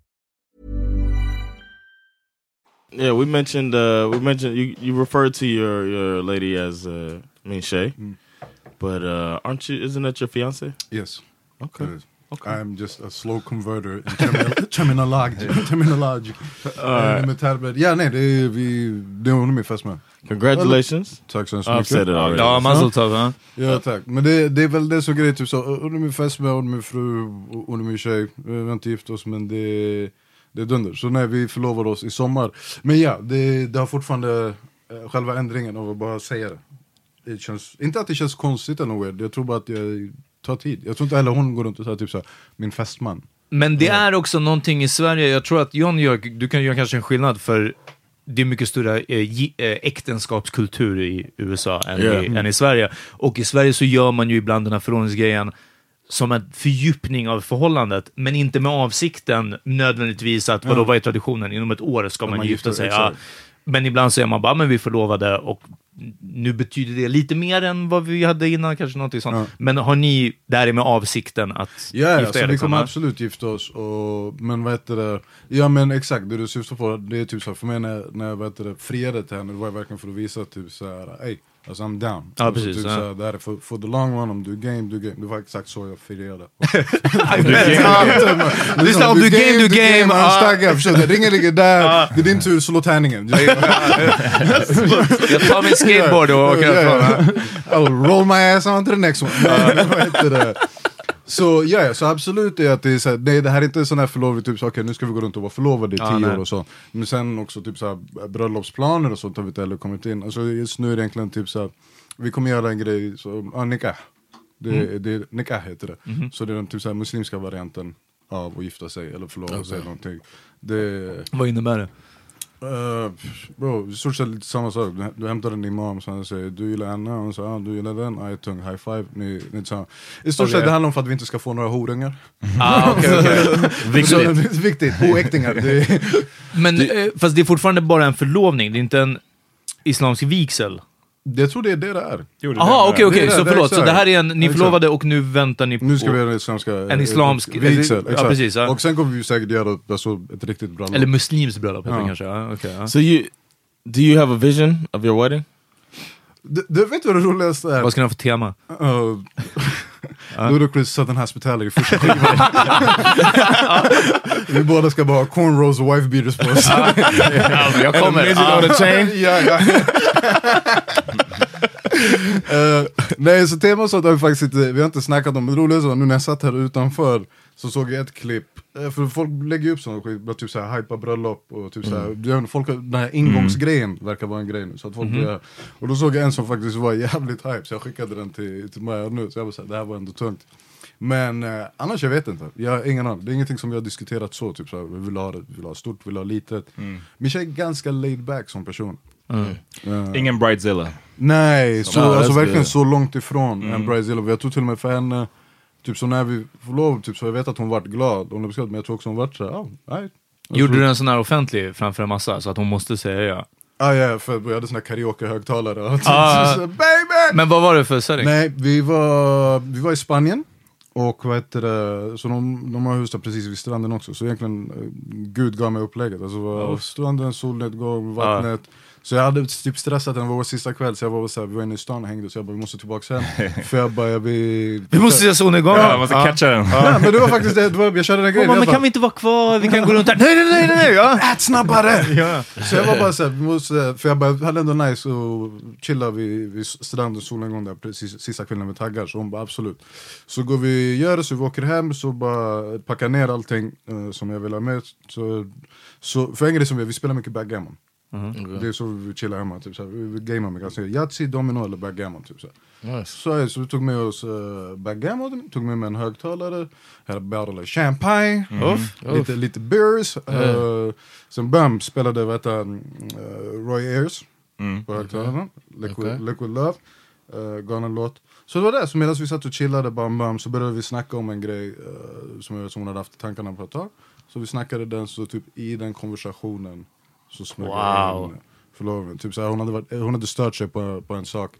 Yeah, we mentioned uh, we mentioned you, you referred to your your lady as uh, I mean Shay, but uh, aren't you? Isn't that your fiance? Yes. Okay. Det är- I'm just a slow converter in terminal, terminology. terminology. Alright. Uh, med termer. Ja nej, det är, vi, det är hon är min fästmö. Congratulations. Tack så hemskt I've mycket. said it already. Ja, mazel tov. Ja. Ja tack, men det, det är väl det som är grejen, typ så, hon är min fästmö, hon är min fru, hon är min tjej, vi har inte gift oss men det, det är dunder. Så nej, vi förlovade oss i sommar. Men ja, det, det har fortfarande, eh, själva ändringen av att bara säga det. det känns, inte att det känns konstigt eller weird, jag tror bara att det tar tid. Jag tror inte heller hon går runt och säger typ så här, min fästman. Men det är också någonting i Sverige, jag tror att John gör, du kan göra kanske en skillnad för det är mycket större eh, eh, äktenskapskultur i USA än, Yeah. i, än i Sverige. Och i Sverige så gör man ju ibland den här förordningsgrejen som en fördjupning av förhållandet, men inte med avsikten nödvändigtvis att, vadå, Ja. vad är traditionen? Inom ett år ska Ja, man, man gifta sig. Ja. Men ibland säger man bara, men vi är förlovade och nu betyder det lite mer än vad vi hade innan, kanske någonting sånt. Ja. Men har ni, där är med avsikten att Ja, ja gifta så er? vi liksom, kommer absolut gifta oss, och, men vad heter det, ja men exakt det du syftar på, det är typ så här, för mig när, när jag vad heter det, friade till henne, det var verkligen för att visa typ så här, ey, alltså I'm down. Ja, alltså, precis, typ ja. så här, det här är för, för the long run, om du är game, du game. Det var exakt så jag friade. Lyssna, om du game, du game. Han Ah. staggar, förstår du? Ringen ligger där, det är din tur, slå tärningen. Jag tar min skateboard och åker härifrån. Oh, roll my ass on to the next one. Så ja, ja, så absolut är att det är så här, nej, det här är inte en sån här förlovning, typ så okej nu ska vi gå runt och vara förlovade i tio nej. år och så. Men sen också typ så här, bröllopsplaner och sånt har vi inte heller kommit in. Alltså just nu är det egentligen typ så här, vi kommer göra en grej, så, ja, nikah. Det, Mm. det, nikah heter det. Mhm. Så det är den typ så här, muslimska varianten av att gifta sig eller förlova sig Okej. eller någonting. Det, Vad innebär det? Uh, bro, i stort sett lite samma sak. Du, du hämtar en imam som säger du gillar henne, och hon säger ah, du gillar den, ah, tung, high five. Ni, ni. I stort Okej. sett det handlar om för att vi inte ska få några horungar. Ah, okej, okej. Viktigt. viktigt, oäktingar. Det, Men eh, fast det är fortfarande bara en förlovning, det är inte en islamsk vigsel? Jag tror det är det det är. Jaha, okej, okej, så förlåt. Så det här är en, ni Exakt. förlovade och nu väntar ni på... Nu ska vi göra en En islamsk- vigsel. ja, precis, ja. Och sen kommer vi säkert göra alltså, ett riktigt bröllop. Eller muslimskt bröllop Ja. kanske? Ja, okej, ja. So you, do you have a vision of your wedding? Du, du vet vad det roligaste är? Vad ska ni ha för tema? Uh, Ludacris Southern Hospitality första skivan. Vi båda ska bara ha cornrows och wife beaters på oss. Jag kommer. Midget Ja. on a chain? ja, ja. Eh, nej, så tema så har vi faktiskt inte, vi har inte snackat om, men det roliga är så, nu när jag satt här utanför så såg jag ett klipp, för folk lägger ju upp sådana skit, typ såhär hypa bröllop och typ såhär, mm. folk, den här ingångsgrejen verkar vara en grej nu. Så att folk blir, och då såg jag en som faktiskt var jävligt hype, så jag skickade den till, till Maja nu, så jag bara såhär, det här var ändå tungt. Men eh, annars jag vet inte, jag har ingen aning. Det är ingenting som vi har diskuterat så, typ såhär, vi vill ha det, vi vill ha stort, vi vill ha litet. Min tjej är ganska laid back som person. Eh, Ingen bridezilla. Nej, så, Ja, alltså verkligen good. så långt ifrån en Bridezilla. Jag tror till och med för henne, typ så när vi förlovade, typ så jag vet att hon vart glad, hon blev men jag tror också hon vart såhär, oh, right. Gjorde du en sån här offentlig framför en massa så att hon måste säga ja? Ah, ja, för vi hade såna här karaoke-högtalare. och Ah. så, baby! Men vad var det för setting? Nej, vi var, vi var i Spanien. Och vad heter det, så de, de har hus där precis vid stranden också, så egentligen eh, Gud gav mig upplägget. Alltså var stranden, solnedgång, vattnet. Så jag hade typ stressat den, det var vår sista kväll, så jag var såhär, vi var inne i stan och hängde, så jag bara vi måste tillbaka hem. För jag bara, jag vill... Vi måste se solnedgången! Ja, man måste catcha den. Ja, men det var faktiskt det, det var, jag körde den grejen. bara, men bara, kan vi inte vara kvar? Vi kan gå runt här. Nej, nej, nej, nej, nej! Ja. Ät snabbare! Ja. Så jag var bara såhär, vi måste, för jag bara, hade ändå nice och chilla vid, vid stranden, solnedgång där precis sista kvällen med taggar, så hon bara absolut. Så går vi, gör det, så vi åker hem, så bara packar ner allting eh, som jag vill ha med. Så, så, för en grej som vi, vi spelar mycket backgammon. Det är så vi chillar hemma, typ såhär, vi, gamear med ganska Yatzy, domino eller backgammon typ såhär. Nice. Så, så vi tog med oss uh, backgammon, tog med mig en högtalare, hade of champagne, Uff, lite, lite beers. Uh, sen bam, spelade han, uh, Roy Ayers på högtalarna, Liquid, Okej. Liquid Love, uh, gav en låt. Så det var det, så medan vi satt och chillade bam bam så började vi snacka om en grej uh, som, jag, som hon hade haft tankarna på ett tag. Så vi snackade den, så typ i den konversationen så smög Wow. in förlovningen. Typ såhär, hon, hade varit, hon hade stört sig på, på en sak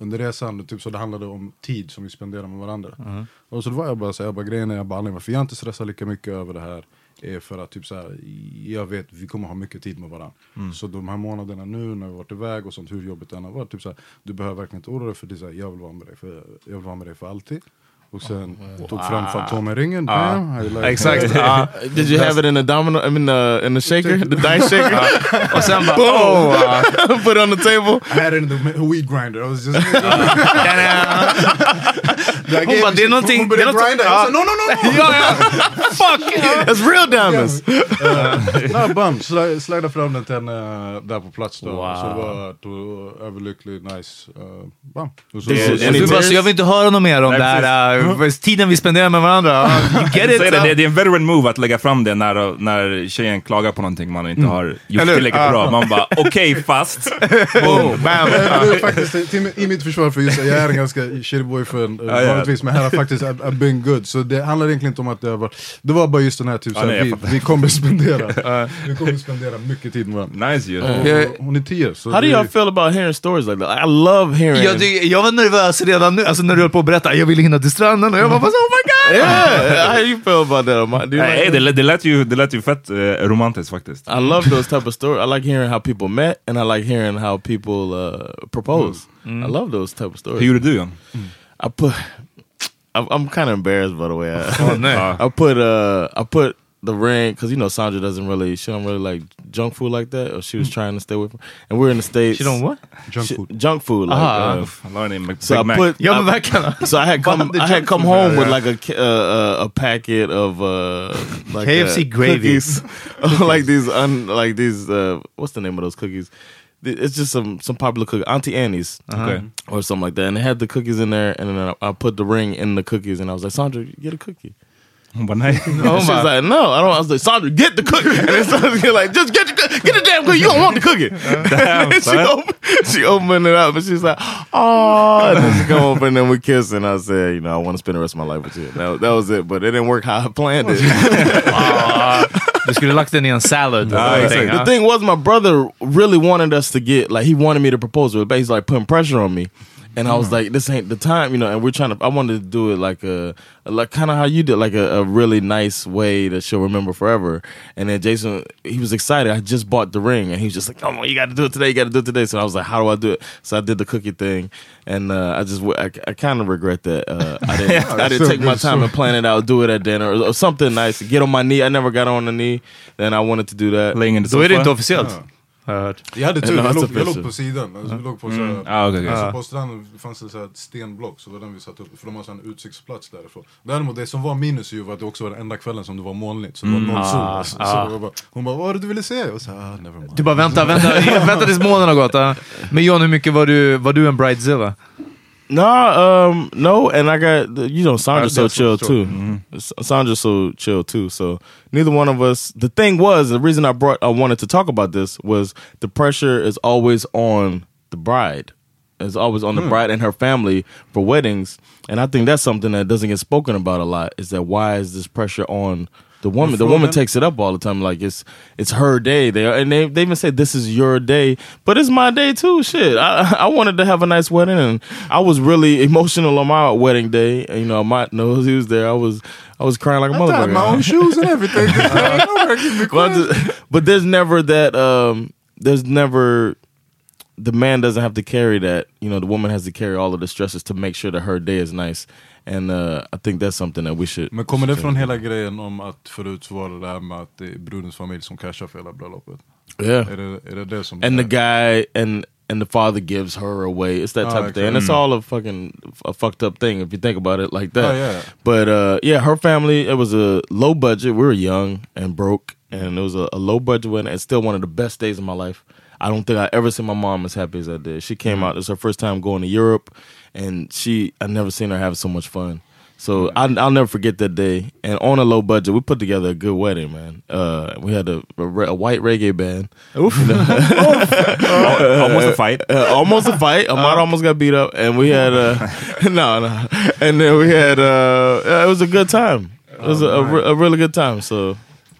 under resan, typ så det handlade om tid som vi spenderar med varandra. Och så då var jag bara såhär, jag bara, grejen är jag bara, varför jag inte stressar lika mycket över det här är för att typ så här, jag vet vi kommer ha mycket tid med varandra. Så de här månaderna nu när vi varit iväg och sånt, hur jobbigt det än har varit, typ så här, du behöver verkligen inte oroa dig för det, så här, jag vill vara med dig för, jag vill vara med dig för alltid. Och sen tog fram Fantomen-ringen. Ja. Bam, I like- Exakt. Ja. Did you have it in a domino? I mean, uh, in the shaker, the dice shaker. Och sen bara, Boom. oh, uh, Put it on the table. I had it in the weed grinder. I was just... Hon bara, det är någonting... Hon det började grinda. Ja. Jag sa no, no, no! Ja, ja. Fuck! That's real diamonds. Nej, bam, sli- slida fram den till henne där på plats då. Wow. Så var då överlycklig, nice. Uh, bam. Och så, Det så, är- så, Du bara, så jag vill inte höra något mer om det här, uh, tiden vi spenderar med varandra. Uh, get it? Det, det, det är en veteran move att lägga fram det när, när tjejen klagar på någonting man inte har gjort tillräckligt bra. Man bara, okej fast. Boom, bam. Det faktiskt, till, I mitt försvar, för just, jag är en ganska shitty boyfriend. Vanligtvis, men här har faktiskt I've, been good. Så det handlar egentligen inte om att det var, det var bara just den här typ, Ja, såhär, vi, vi kommer spendera, vi kommer spendera mycket tid med varandra. Nice ju. Och Hon är tio, så How do det- y'all feel about hearing stories like that? I love hearing. Jag, tycker- jag var nervös redan nu, alltså när du höll på att berätta, jag ville hinna till stranden och jag bara, oh my god! yeah, how you feel about that? Do you Nej, like det, lät- det, lät ju, det lät ju fett eh, romantiskt faktiskt. I love those type of stories. I like hearing how people met, and I like hearing how people uh, propose. I love those type of stories. Hur gjorde du John? I put. I'm, I'm kind of embarrassed, by the way. I, Oh. I put uh, I put the ring because you know Sandra doesn't really, she don't really like junk food like that, or she was trying to stay away from. And we're in the states. She don't what? Junk She- food. Junk food. Like, Ah. uh, Han la den i Big so I Mac. put. Ja men I- verkligen. so I had come. I had come home ja, with ja. like a uh, uh, a packet of uh, like KFC uh, gravy. cookies, like these un, like these uh, what's the name of those cookies? Th- It's just some some popular cookie, Auntie Annie's, uh-huh. Okay. or something like that. And they had the cookies in there, and then I, I put the ring in the cookies, and I was like, Sandra, get a cookie. Hon bara nej. And she was like, no, I don't. I was like, Sandra, get the cookie. And then Sandra was like, just get the, get the damn cookie. You don't want the cookie. Uh-huh. Damn, And she, opened, she opened it up and she's like, oh, and then she come over and then we kiss and I said, you know, I want to spend the rest of my life with you. That, that was it, but it didn't work how I planned it. Du skulle lagt den i en salad. Exakt. någonting, the thing was, my brother really wanted us to get like he wanted me to propose. It was basically like putting pressure on me. And I was like, this ain't the time, you know. And we're trying to. I wanted to do it like a, like kind of how you did, like a, a really nice way that she'll remember forever. And then Jason, he was excited. I just bought the ring, and he was just like, "Come on, you got to do it today. You got to do it today." So I was like, "How do I do it?" So I did the cookie thing, and uh, I just, I, I kind of regret that uh, I didn't, I didn't so take my time so- and plan it out, do it at dinner or, or something nice. Get on my knee. I never got on the knee. Then I wanted to do that. Laying in the Då är det sofa. inte officiellt. Har jag hört. Jag hade tur, jag låg, jag låg på sidan. Alltså, vi låg på såhär, Ah, okej, okej. så på stranden fanns det så här ett stenblock, så var den vi satte upp, för de har så en utsiktsplats därifrån. Däremot det som var minus ju var att det också var den enda kvällen som det var molnigt, så det var noll sol. Alltså. Så det var bara, hon bara, vad var det du ville se? Och så, ah, never mind. Du bara vänta, vänta, vänta tills månen har gått. ja. Men John, hur mycket var du, var du en bridezilla? No, um, no, and I got you know Sandra's so chill too. S- Sandra's so chill too. So neither one of us. The thing was the reason I brought I wanted to talk about this was the pressure is always on the bride. It's always on the bride and her family for weddings, and I think that's something that doesn't get spoken about a lot. Is that why is this pressure on the woman? The woman takes it up all the time, like it's it's her day. They and they they even say this is your day, but it's my day too. Shit, I I wanted to have a nice wedding, and I was really emotional on my wedding day. You know, my nose he was there. I was I was crying like a I tied my own shoes and everything. But, quiet. but there's never that. Um, there's never the man doesn't have to carry that. You know, the woman has to carry all of the stresses to make sure that her day is nice. And uh, I think that's something that we should. Men kommer det från hela grejen om att förut så var det det här med att det är brudens familj som cashar för hela bröllopet? Yeah. Är det är det, det som... and the guy and and the father gives her away. It's that Oh, type of thing, and it's all a fucking a fucked up thing if you think about it like that. Oh, yeah. But uh, yeah, her family it was a low budget. We were young and broke, and it was a, a low budget wedding. It's still one of the best days of my life. I don't think I ever seen my mom as happy as I did. She came out. It's her first time going to Europe, and she I never seen her have so much fun. So I, I'll never forget that day. And on a low budget, we put together a good wedding, man. Uh, we had a, a, re- a white reggae band. Almost a fight. Uh, almost a fight. Ahmad almost got beat up, and we had uh, no, no, and then we had uh, it was a good time. It was a, a, a really good time. So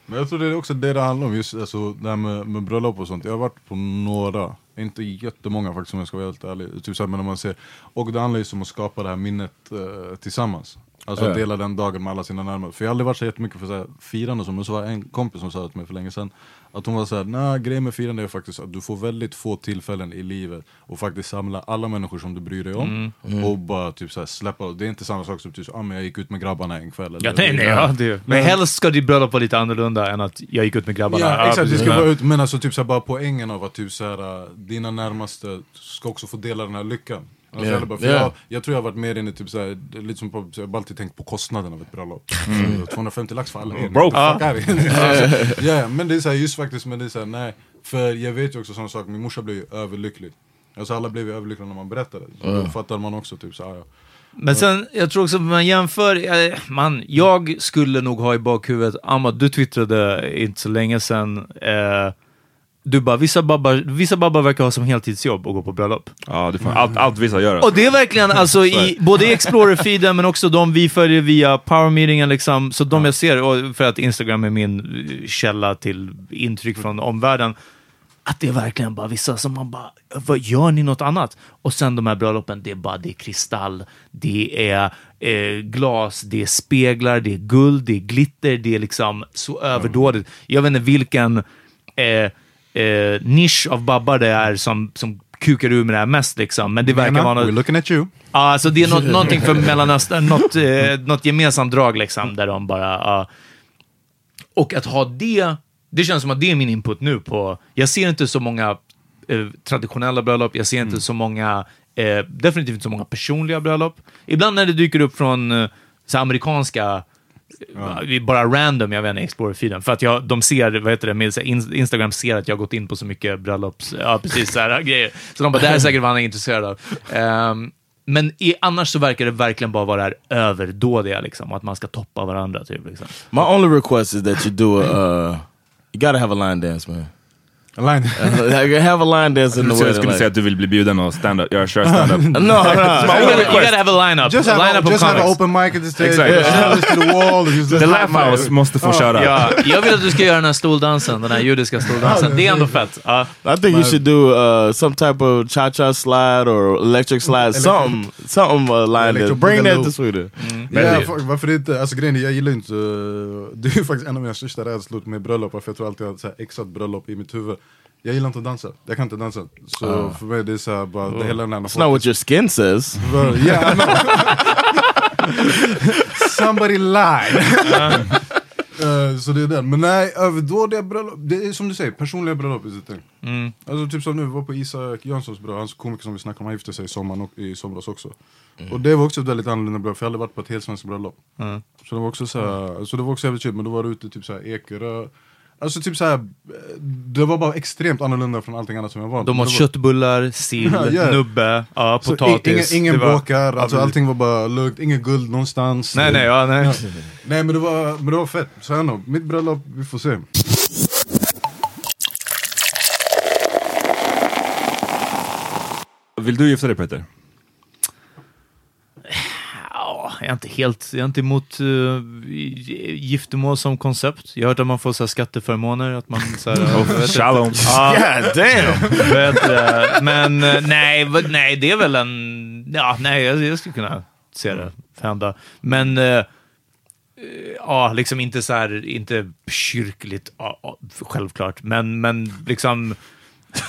Men jag tror det är också det det handlar om, just alltså, det här med, med bröllop och sånt. Jag har varit på några, inte jättemånga faktiskt om jag ska vara helt ärlig. Typ så här, men man ser, och det handlar ju om att skapa det här minnet eh, tillsammans. Alltså Ja. dela den dagen med alla sina närmaste. För jag har aldrig varit så jättemycket för så här, firande och så, men så var det en kompis som sa till mig för länge sedan att hon var såhär, nej grejen med firande är faktiskt att du får väldigt få tillfällen i livet och faktiskt samla alla människor som du bryr dig om Mm. Mm. och bara typ så här, släppa, det är inte samma sak som typ, ah, men jag gick ut med grabbarna en kväll eller Ja, nej, nej, ja, det, men helst ska ditt bröllop vara lite annorlunda än att jag gick ut med grabbarna. Ja, exakt, det ska Men- vara ut, men alltså typ så här, bara poängen av att typ så här, äh, dina närmaste ska också få dela den här lyckan. Alltså, Ja. eller bara, för Ja. jag, jag tror jag har varit mer inne typ så här, det är lite som på, så jag har alltid tänkt på kostnaden av ett bröllop. Mm. Så 250 lax för alla er. Broke. Out of here. Alltså, Ja, men det är så här, just faktiskt, men det är så här, nej. För jag vet ju också sån sak, min morsa blev ju överlycklig. Alltså alla blev ju överlyckliga när man berättade. Så Ja. Då fattar man också typ så här, ja. Men sen, jag tror också att man jämför, eh, man, jag skulle nog ha i bakhuvudet, Ahmad, du twittrade inte så länge sedan, eh, du bara, vissa babbar, vissa babbar verkar ha som heltidsjobb och gå på bröllop. Ja, det får, allt, allt vissa gör. Och det är verkligen, alltså i, både i Explorer-feeden men också de vi följer via Power Meetingen, liksom, så de jag ser, för att Instagram är min eh, källa till intryck från omvärlden, att det är verkligen bara vissa som man bara, vad gör ni något annat? Och sen de här bröllopen, det är bara, det är kristall, det är eh, glas, det är speglar, det är guld, det är glitter, det är liksom så överdådigt. Jag vet inte vilken eh, eh, nisch av babbar det är som, som kukar ur med det här mest liksom, men det verkar Lena, vara något... we're looking at you. Ja, alltså det är något, någonting för Mellanöstern, något, eh, något gemensamt drag liksom, där de bara... ja. och att ha det, det känns som att det är min input nu på... Jag ser inte så många eh, traditionella bröllop, jag ser inte så många, eh, definitivt inte så många personliga bröllop. Ibland när det dyker upp från eh, så amerikanska eh, Bara random, jag vet inte, Explorer-feeden. För att jag, de ser, vad heter det, med, Instagram ser att jag har gått in på så mycket bröllops, ja precis så här grejer. Så de bara, det här är säkert vad han är intresserad av. Ehm, men i, annars så verkar det verkligen bara vara det här överdådiga, liksom, och att man ska toppa varandra. Typ, liksom. My only request is that you do a. Uh, you gotta have a line dance, man. A line? you have a line dance in the Jag wedding. skulle säga att du vill bli bjuden och stand up, göra köra stand-up. No, no. You gotta, you gotta have a lineup. Just a have, a, of just have an open mic at the stage, Exakt. yeah. to the wall. The Laugh House måste få köra. Ja, jag vill att du ska göra den här stoldansen, den här judiska stoldansen. Det är ändå fett. I think you should do uh, some type of cha-cha slide or electric slide, something, something uh, line dance. Bring that to Sweden. Ja, för, varför inte, alltså grejen är, jag gillar inte, eh, det är faktiskt en av mina största rädslor med bröllop, för jag tror alltid jag har exat bröllop i mitt huvud. Jag gillar inte att dansa, jag kan inte dansa. Så Ah. för mig det är såhär bara, det hela den här... It's not what your skin says. Well, yeah. Somebody lied. Eh, så det är den. Men nej, överdådiga bröllop, det är som du säger, personliga bröllop är det Mm. Alltså typ som nu, vi var på Isak Jönssons bröllop, hans komiker som vi snackade om, han gifte sig i, sommar, och- i somras också. Och det var också ett väldigt annorlunda bröllop, för jag hade varit på ett helt svenskt bröllop. Mm. Så det var också så här, så det var också jävligt chill, men då var det ute typ så här Ekerö. Alltså typ så här, det var bara extremt annorlunda från allting annat som jag var De har Det var- köttbullar, sill, Ja, ja. nubbe, ja, Så potatis. Ingen, ingen var- alltså Ja, allting var bara lugnt, inget guld någonstans. Nej, nej, ja, nej. nej men, det var, men det var fett, så jag nog, mitt bröllop, vi får se. Vill du gifta dig Peter? Ja, jag är inte helt, jag är inte emot uh, giftermål som koncept. Jag har hört att man får så här, skatteförmåner, att man så här, Oh, shalom. Ja, God damn! vet, eh, men eh, nej, nej, det är väl en, ja, nej, jag, jag skulle kunna se det hända. Men ja, liksom inte så här, inte kyrkligt, självklart, men, men liksom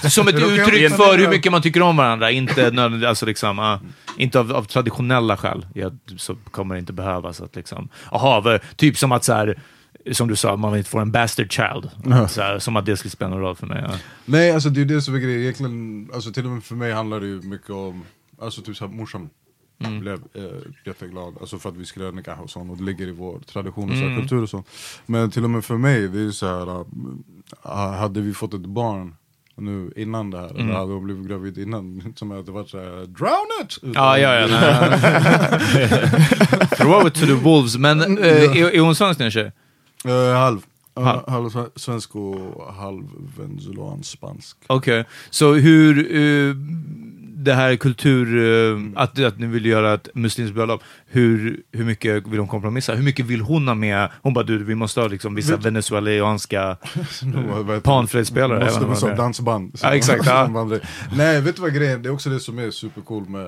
som ett uttryck för hur mycket man tycker om varandra, inte, alltså liksom, ja, inte av, av traditionella skäl. Ja, så kommer det inte behövas. Att liksom, aha, typ som att så här, som du sa, man inte får en bastard child. Ja. Så här, som att det skulle spela någon roll för mig. Ja. Nej alltså det är det som är grejen, egentligen, alltså till och med för mig handlar det ju mycket om, alltså typ såhär morsan Mm. blev eh, jätteglad, alltså för att vi skulle göra nikah och sånt och det ligger i vår tradition och så här, Mm. kultur och sånt. Men till och med för mig, det är ju såhär, äh, hade vi fått ett barn nu innan det här, Mm. eller hade hon blivit gravid innan, som att det varit såhär, drown it! Ja, ja, ja. nej. Throw it to the wolves. Men eh, är, är hon svensk din tjej? Eh, halv. Halv. halv sve- svensk och halv venezuelansk spansk. Okej, så hur... eh, det här kultur... eh, Att, att ni vill göra ett muslimskt bröllop. Hur, hur mycket vill hon kompromissa? Hur mycket vill hon ha med? Hon bara, du, vi måste ha liksom vissa Vet- venezuelanska panflöjtsspelare. Måste vi som är- dansband. Ja, exakt. Ja. Nej, vet du vad grejen Det är också det som är supercool med,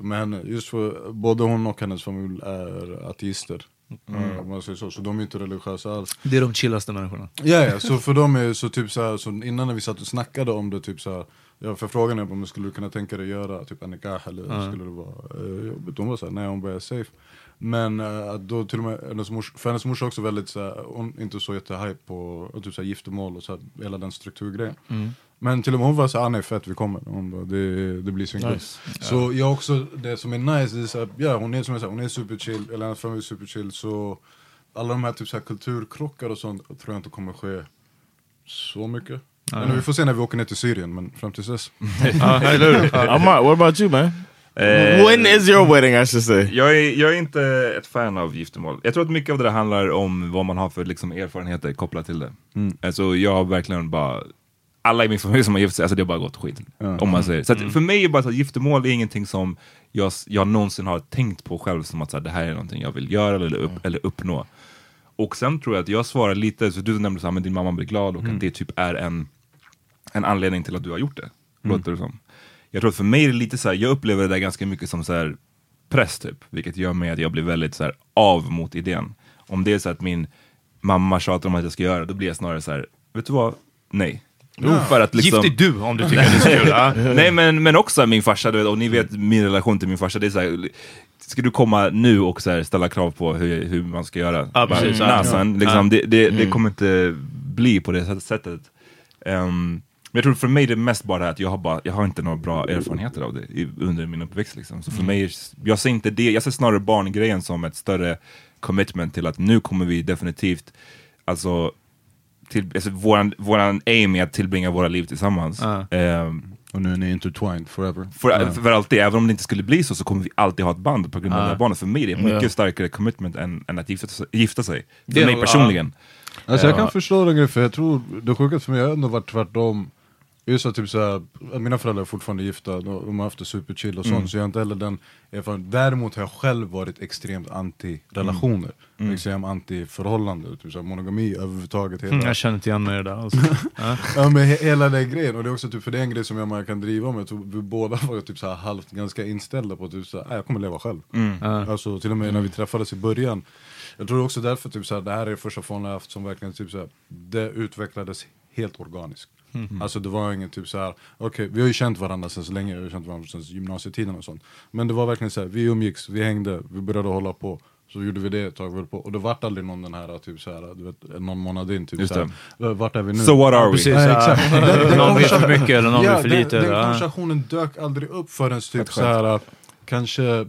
med henne. Just för både hon och hennes familj är ateister. Mm. Eh, om man säger så. så de är inte religiösa alls. Det är de chillaste människorna. Ja, ja, så för dem är så typ så, här, så innan när vi satt och snackade om det, typ så här, ja, för frågan är om du skulle kunna tänka dig göra typ en nikah eller Ja. skulle det vara uh, jobbigt? Hon var såhär, nej hon bara är safe. Men eh, då till och med, hennes mors, för hennes morsa också väldigt såhär, hon inte så jättehype på typ så här, giftermål och så här, hela den strukturgrejen. Mm. Men till och med hon var såhär, ah, nej fett vi kommer. Hon bara, det, det blir svinkul. Nice. Så jag också, det som är nice, det är såhär, ja hon är som jag sa, hon är superchill, eller hennes familj är superchill. Så alla de här typ så här kulturkrockar och sånt tror jag inte kommer ske så mycket. Men vi får se när vi åker ner till Syrien, men fram tills dess. Ja, eller hur? Amar, what about you man? Eh, When is your wedding I should say? Jag är, jag är inte ett fan av giftermål. Jag tror att mycket av det där handlar om vad man har för liksom, erfarenheter kopplat till det. Mm. Alltså jag har verkligen bara, alla i min familj som har gift sig, alltså det har bara gått skit. Ja. Om man säger. Så att Mm. för mig är bara så att giftermål är ingenting som jag, jag någonsin har tänkt på själv som att så här, det här är någonting jag vill göra eller, upp, eller uppnå. Och sen tror jag att jag svarar lite, så du nämnde så här, men din mamma blir glad och Mm. att det typ är en, en anledning till att du har gjort det. Mm. Låter det som. Jag tror att för mig är det lite så här, jag upplever det där ganska mycket som så här press typ, vilket gör mig att jag blir väldigt så här av mot idén. Om det är så att min mamma tjatar om att jag ska göra, då blir jag snarare så här, vet du vad? Nej. Ja. För att liksom... Gift är du om du tycker att det är så kul. Nej men, men också min farsa, du vet, och ni vet min relation till min farsa, det är så här, Ska du komma nu och så ställa krav på hur, hur man ska göra? Bara, precis. Nasan, Ja. liksom, det, det, det Mm. kommer inte bli på det sättet. Ehm, men jag tror för mig det är mest bara att jag har, bara, jag har inte några bra erfarenheter av det i, under min uppväxt. Liksom. Så för Mm. mig, jag ser inte det, jag ser snarare barngrejen som ett större commitment till att nu kommer vi definitivt, alltså, till, alltså våran, våran aim är att tillbringa våra liv tillsammans. Ja. Ehm, och nu är ni intertwined forever. för, Ja. för alltid, även om det inte skulle bli så, så kommer vi alltid ha ett band på grund av Ja. det här barnet. För mig är det mycket Ja. starkare commitment än, än att gifta, sig- gifta sig. För Det- mig personligen. Alltså jag Ja. kan förstå den grejen, för jag tror, det sjukaste för mig har ändå varit tvärtom Just att typ såhär, mina föräldrar är fortfarande gifta, de de har haft det superchill och sånt, Mm. så jag har inte heller den erfarenheten. Däremot har jag själv varit extremt anti-relationer, Mm. extremt anti-förhållande, typ såhär, monogami överhuvudtaget. Hela. Mm, jag känner inte igen mig i det där. Alltså. Ja. men he hela den grejen, och det är också typ, för det är en grej som jag Maja kan driva med, jag tror vi båda var typ såhär halvt ganska inställda på att typ såhär, "Nej, jag kommer leva själv. Mm. Alltså till och med när vi träffades i början, jag tror också därför typ såhär, det här är det första förhållandet jag haft som verkligen typ såhär, det utvecklades helt organiskt. Mm. Alltså det var inget typ såhär, okej vi har ju känt varandra sedan så länge, vi har känt varandra sedan gymnasietiden och sånt. Men det var verkligen såhär, vi umgicks, vi hängde, vi började hålla på. Så gjorde vi det ett tag, på. och det vart aldrig någon den här typ såhär, du vet, någon månad in typ Just såhär, det. vart är vi nu? So what are we? Precis, Ja. Någon vet för mycket eller någon ja, vet för den- lite, Den ja. konversationen dök aldrig upp förrän typ skönt. såhär, kanske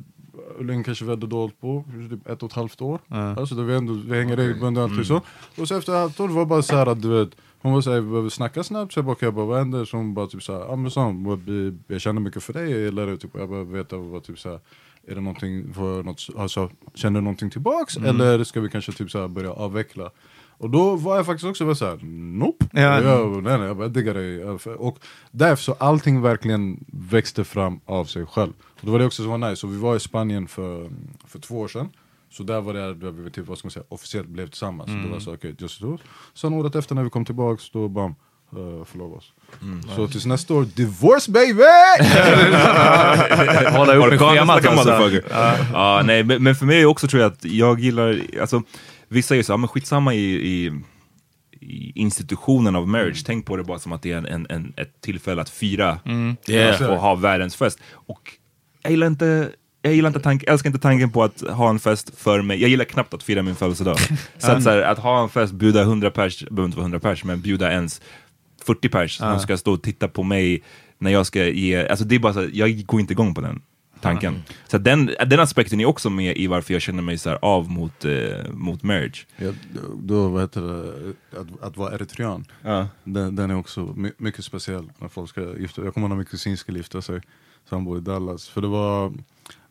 hur länge kanske vi hade dolt på? Typ ett och ett halvt år? Ja. Alltså det vi, ändå, vi hänger regelbundet och Mm. så. Och så efter ett halvt år det var bara så här att du vet hon var såhär, vi behöver snacka snabbt, så jag bara, jag bara vad händer? Så hon bara typ såhär, ja men så, hon bara, "Vi- jag känner mycket för dig, jag gillar det, typ, och jag behöver veta vad typ såhär är det någonting, för något, alltså, känner du någonting tillbaks? Mm. Eller ska vi kanske typ såhär börja avveckla? Och då var jag faktiskt också såhär, nope. Ja. Och Jag, nej, nej, jag bara, diggar dig. Och därför så allting verkligen växte fram av sig själv. Och det var det också som var nice, så vi var i Spanien för, för två år sedan. Så där var det där vi typ, vad ska man säga, officiellt blev tillsammans. Så Mm. det var så, okej, just då. Sen året efter när vi kom tillbaks, då bam, uh, förlovade oss. Mm. Så tills nästa år, divorce baby! Hålla upp med schemat alltså. motherfucker. Ja, nej, men, men för mig också tror jag att jag gillar, alltså vissa säger så, ja, men skitsamma i, i, i institutionen av marriage, tänk på det bara som att det är en, en, en, ett tillfälle att fira Mm. yeah. och ha världens fest. Och jag gillar inte jag gillar inte tanken, älskar inte tanken på att ha en fest för mig. Jag gillar knappt att fira min födelsedag. så att, så här, att ha en fest, bjuda 100 pers, det behöver inte vara 100 pers, men bjuda ens 40 pers som ska stå och titta på mig när jag ska ge, alltså det är bara så här, jag går inte igång på den tanken. Så att den, den aspekten är också med i varför jag känner mig så här av mot, eh, mot marriage. Ja, då, vad heter det, att, att vara eritrean, Ja. den, den är också my, mycket speciell när folk ska gifta Jag kommer ihåg när min kusin skulle gifta sig, så han bor i Dallas. För det var,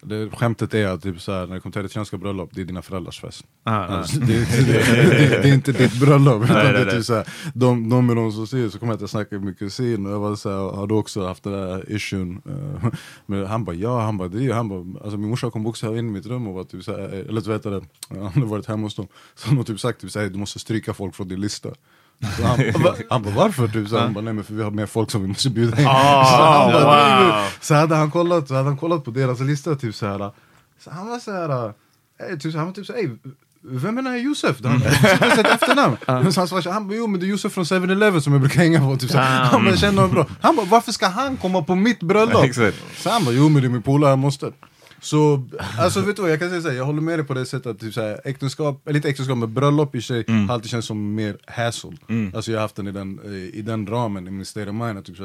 det, skämtet är att typ så här, när det kommer till eritreanska bröllop, det är dina föräldrars fest. Ah, ah. Alltså, det, det, det, det är inte ditt bröllop, utan Nej, det är typ så här, de, de är de som styr, så kommer jag att snacka med min kusin och jag var så här, hade också haft den där issuen. men han bara ja, han bara det han bara, alltså min morsa kom också in i mitt rum och var typ så här, eh, eller du vet det, han hade varit hemma hos dem. Så han har typ sagt typ så här, du måste stryka folk från din lista. Så han, han bara varför? Typ, så han bara, nej men för vi har mer folk som vi måste bjuda in. Ah, så, han bara, wow. Så hade han kollat, så hade han kollat på deras lista typ så här. Så han var så här, eh, typ, han var typ så här, "Ey, vem är den här Josef? Han har sett efternamn. Så han svarade, han bara, jo men det är Josef från 7-Eleven som jag brukar hänga på. Typ, så. här. Han bara, känner honom bra. Han bara, varför ska han komma på mitt bröllop? Så han bara, jo men det är min polare, han måste. Så, alltså vet du vad, jag kan säga så här, jag håller med dig på det sättet att typ, så här, äktenskap, eller inte äktenskap men bröllop i sig Mm. har alltid känts som mer hassle. Mm. Alltså jag har haft den i den, eh, i den ramen, i min state of mind. Typ,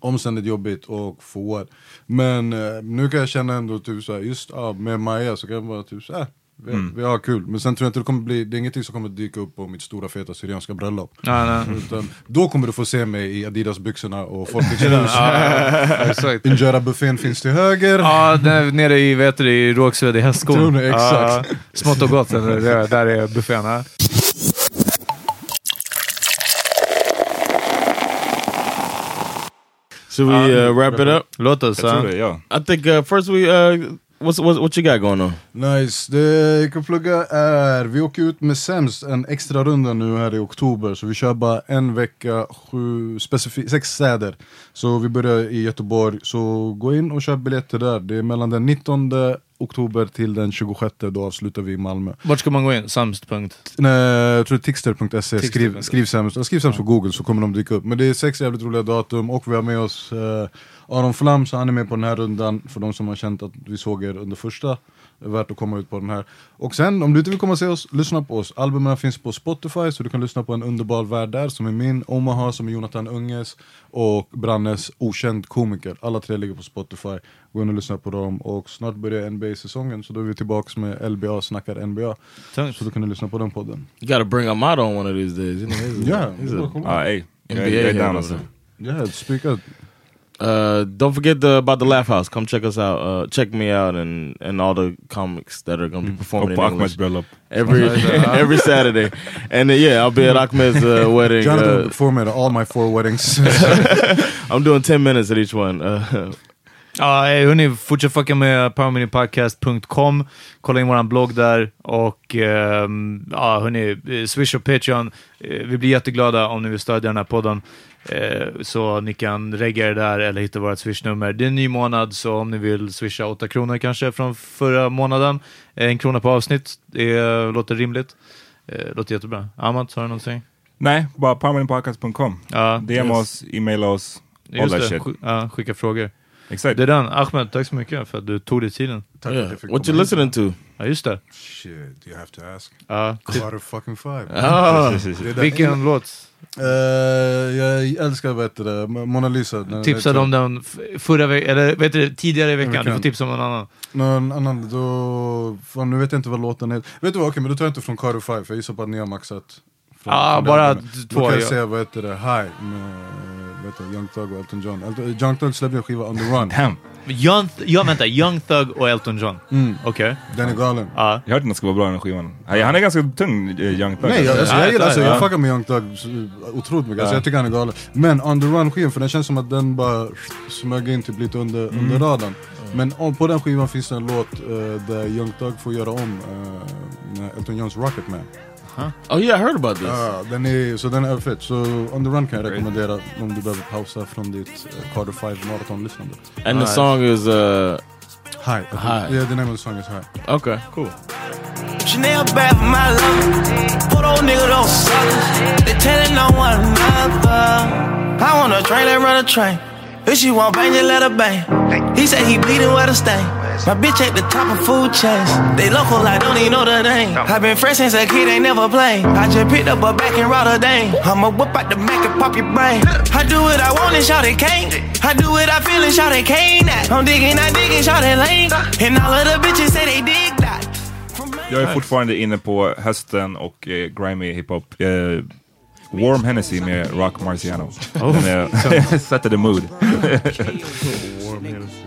omständigt jobbigt och for what. Men eh, nu kan jag känna ändå typ så här, just ja, med Maja så kan jag vara typ så här. Vi, Mm. vi har kul, men sen tror jag inte det kommer bli, det är ingenting som kommer dyka upp på mitt stora feta syrianska bröllop. Nej, nej. Utan, då kommer du få se mig i Adidas byxorna och Folkets hus. ja. Injera-buffén finns till höger. Ja, där nere i, vet du, i Rågsved i hästskon. Exakt. Ja, smått och gott, det, där är buffén. Ja. Should we uh, wrap it up? Låt oss. Jag tror det, ja. I think uh, first we uh, what's what what you got going on? Nice, det jag kan plugga är, vi åker ut med Sämst en extra runda nu här i oktober Så vi kör bara en vecka, sju, sex städer. Så vi börjar i Göteborg, så gå in och köp biljetter där. Det är mellan den 19 oktober till den 26, då avslutar vi i Malmö Vart ska man gå in? Samst. Nej, jag tror det är tixter.se, skriv, Tixter.se. skriv, sämst, skriv sämst på google så kommer de dyka upp Men det är sex jävligt roliga datum och vi har med oss eh, Aron Flam, så han är med på den här rundan För de som har känt att vi såg er under första värt att komma ut på den här. Och sen om du inte vill komma och se oss, lyssna på oss. Albumen finns på Spotify så du kan lyssna på En underbar värld där Som är min, Omaha som är Jonathan Unges Och Brannes Okänd komiker. Alla tre ligger på Spotify. Gå in och lyssna på dem. Och snart börjar NBA-säsongen Så då är vi tillbaks med LBA snackar NBA Så då kan du lyssna på den podden. You got to bring Ahmad on one of these days. You know, he's a, Yeah, he's yeah, a NBA head down alltså. Yeah, speak up. Uh, don't forget the, about the Laugh House. Come check us out. Uh, check me out and and all the comics that are going to be performing Och på in English every every Saturday. And uh, yeah, I'll be at Ahmed's uh, wedding. Jonathan will Uh, perform at all my four weddings. I'm doing ten minutes at each one. Uh, Ja, eh, hörni, fortsätt fucka med powerminipodcast.com. Kolla in våran blogg där och ehm, ja, hörni, eh, Swish och Patreon. Eh, vi blir jätteglada om ni vill stödja den här podden. Eh, så ni kan regga er där eller hitta vårt swishnummer. Det är en ny månad, så om ni vill swisha 8 kronor kanske från förra månaden, en krona på avsnitt, det låter rimligt. Eh, låter jättebra. Amat, har du någonting? Nej, bara powerminipodcast.com. Ja, DM yes. oss, emaila oss, all that det, shit. ja, skicka frågor. Exakt. Det är den. Ahmed, tack så mycket för att du tog dig tiden. Tack yeah. What you listening to? Ja, just det. Shit, you have to ask. Ja, Carter fucking five. Ah. Vilken låt? Eh, jag älskar heter det, Mona Lisa. Den- Tipsade om den förra veckan, eller vet du, tidigare i veckan. Du får tipsa om någon annan. Någon annan, då... Fan, nu vet jag inte vad låten heter. Vet du vad, okej men då tar jag inte från Carter 5 för jag gissar på att ni har maxat. Från, Ja, från bara den. t- Då två, kan jag ja. säga vad heter det, High med heter Young Thug och Elton John. Elton, Young Thug släppte en skiva On The Run. Damn. Young, ja, vänta, Young Thug och Elton John. Mm. Okej. Den är galen. Ja. Jag hörde att den ska vara bra den här skivan. Han är ganska tung, eh, Young Thug. Nej, jag, alltså, Ja, jag gillar, alltså, ja. jag fuckar med Young Thug så- otroligt mycket, alltså, Ja. jag tycker han är galen. Men On The Run skivan, för den känns som att den bara smög in typ lite under, Mm. under radarn. Men om, på den skivan finns det en låt eh, där Young Thug får göra om uh, Elton Johns Rocket Man. Oh yeah, I heard about this. Ja, den är, så den är fett. Så On The Run kan jag rekommendera om du behöver pausa från ditt uh, Carter 5 maratonlyssnande. and the song is uh High. High. Yeah, the name of the song is High. okay, cool. Chanel bad for my love. Put old nigga those suckers. They telling on one another. I want a train, let run a train. If she want bang, just let her bang. He said he bleeding where to stay. My bitch at the top of food chains. They local, I don't even know the name. i been fresh since a kid, ain't never played. I just picked up a back in Rotterdam. I'ma whip out the Mac and pop your brain. I do what I want and shout it can't. I do what I feel and shout it can't. I'm digging, I digging, shout it lane. And all of the bitches say they dig that. Jag är fortfarande inne på hösten och eh, grimy hiphop. Eh, Warm Hennessy med Rock Marciano. Oh. Den är- sätter the mood.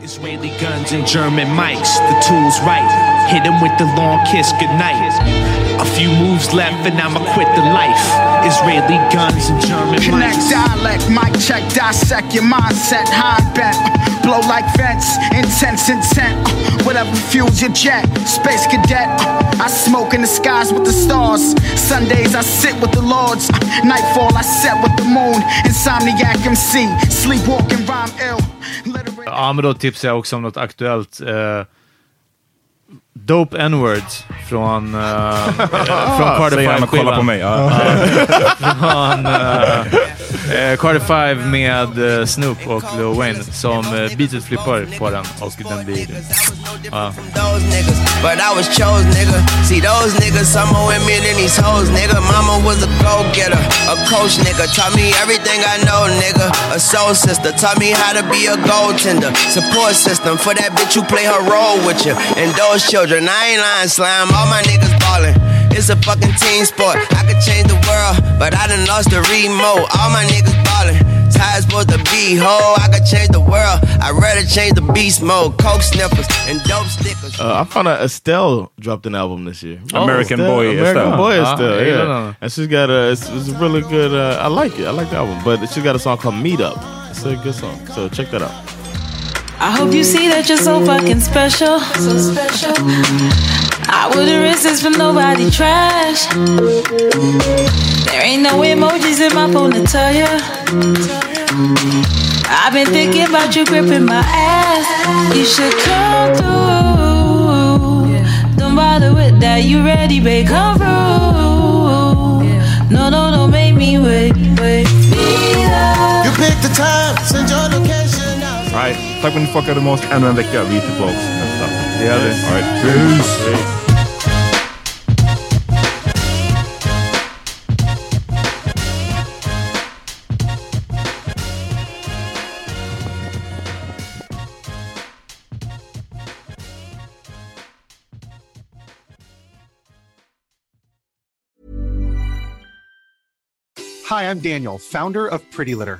Israeli guns and German mics, the tools right. Hit him with the long kiss goodnight. A few moves left and I'ma quit the life. Israeli guns and German Connect mics. dialect, mic check, dissect your mindset, high bent. Uh, blow like vents, intense intent. Uh, whatever fuels your jet, space cadet. Uh, I smoke in the skies with the stars. Sundays I sit with the lords. Nightfall I set with the moon. Insomniac MC, sleepwalking rhyme ill. Ja, men då tipsar jag också om något aktuellt. Eh, Dope N-words från, uh, från Carter Säger han och kollar 5-skivan. på mig. Ja. från uh, uh, Carter 5 med uh, Snoop och Lil Wayne som uh, beatet flippar på den och den blir... ja. those niggas, but I was chose, nigga. See those niggas, some more with me than these hoes, nigga. Mama was a go-getter, a coach, nigga. Taught me everything I know, nigga. A soul sister, taught me how to be a goaltender. Support system for that bitch who play her role with you. And those children, I ain't lying, slime. All my niggas ballin'. It's a fucking team sport. I could change the world, but I done lost the remote. All my niggas ballin'. It's how it's supposed to be, ho. I could change the world. I'd rather change the beast mode. Coke sniffers and dope stickers. Uh, I found out Estelle dropped an album this year. American Boy American Estelle. Boy Ah, Estelle, yeah, yeah. no, no. And she's got a, it's, it's really good, uh, I like it. I like the album. But she's got a song called Meet Up. It's a good song. So check that out. I hope you see that you're so fucking special. So special. I wouldn't risk this for nobody trash. There ain't no emojis in my phone to tell ya. I've been thinking about you gripping my ass. You should come through. Don't bother with that. You ready, babe? Come through. No, no, no, make me wait, wait. Be there. You pick the time, send your location out. Right. Tack för att ni fuckade med oss ännu en vecka. Vi är tillbaka nästa. Det gör vi. All right. Peace. Hi, I'm Daniel, founder of Pretty Litter.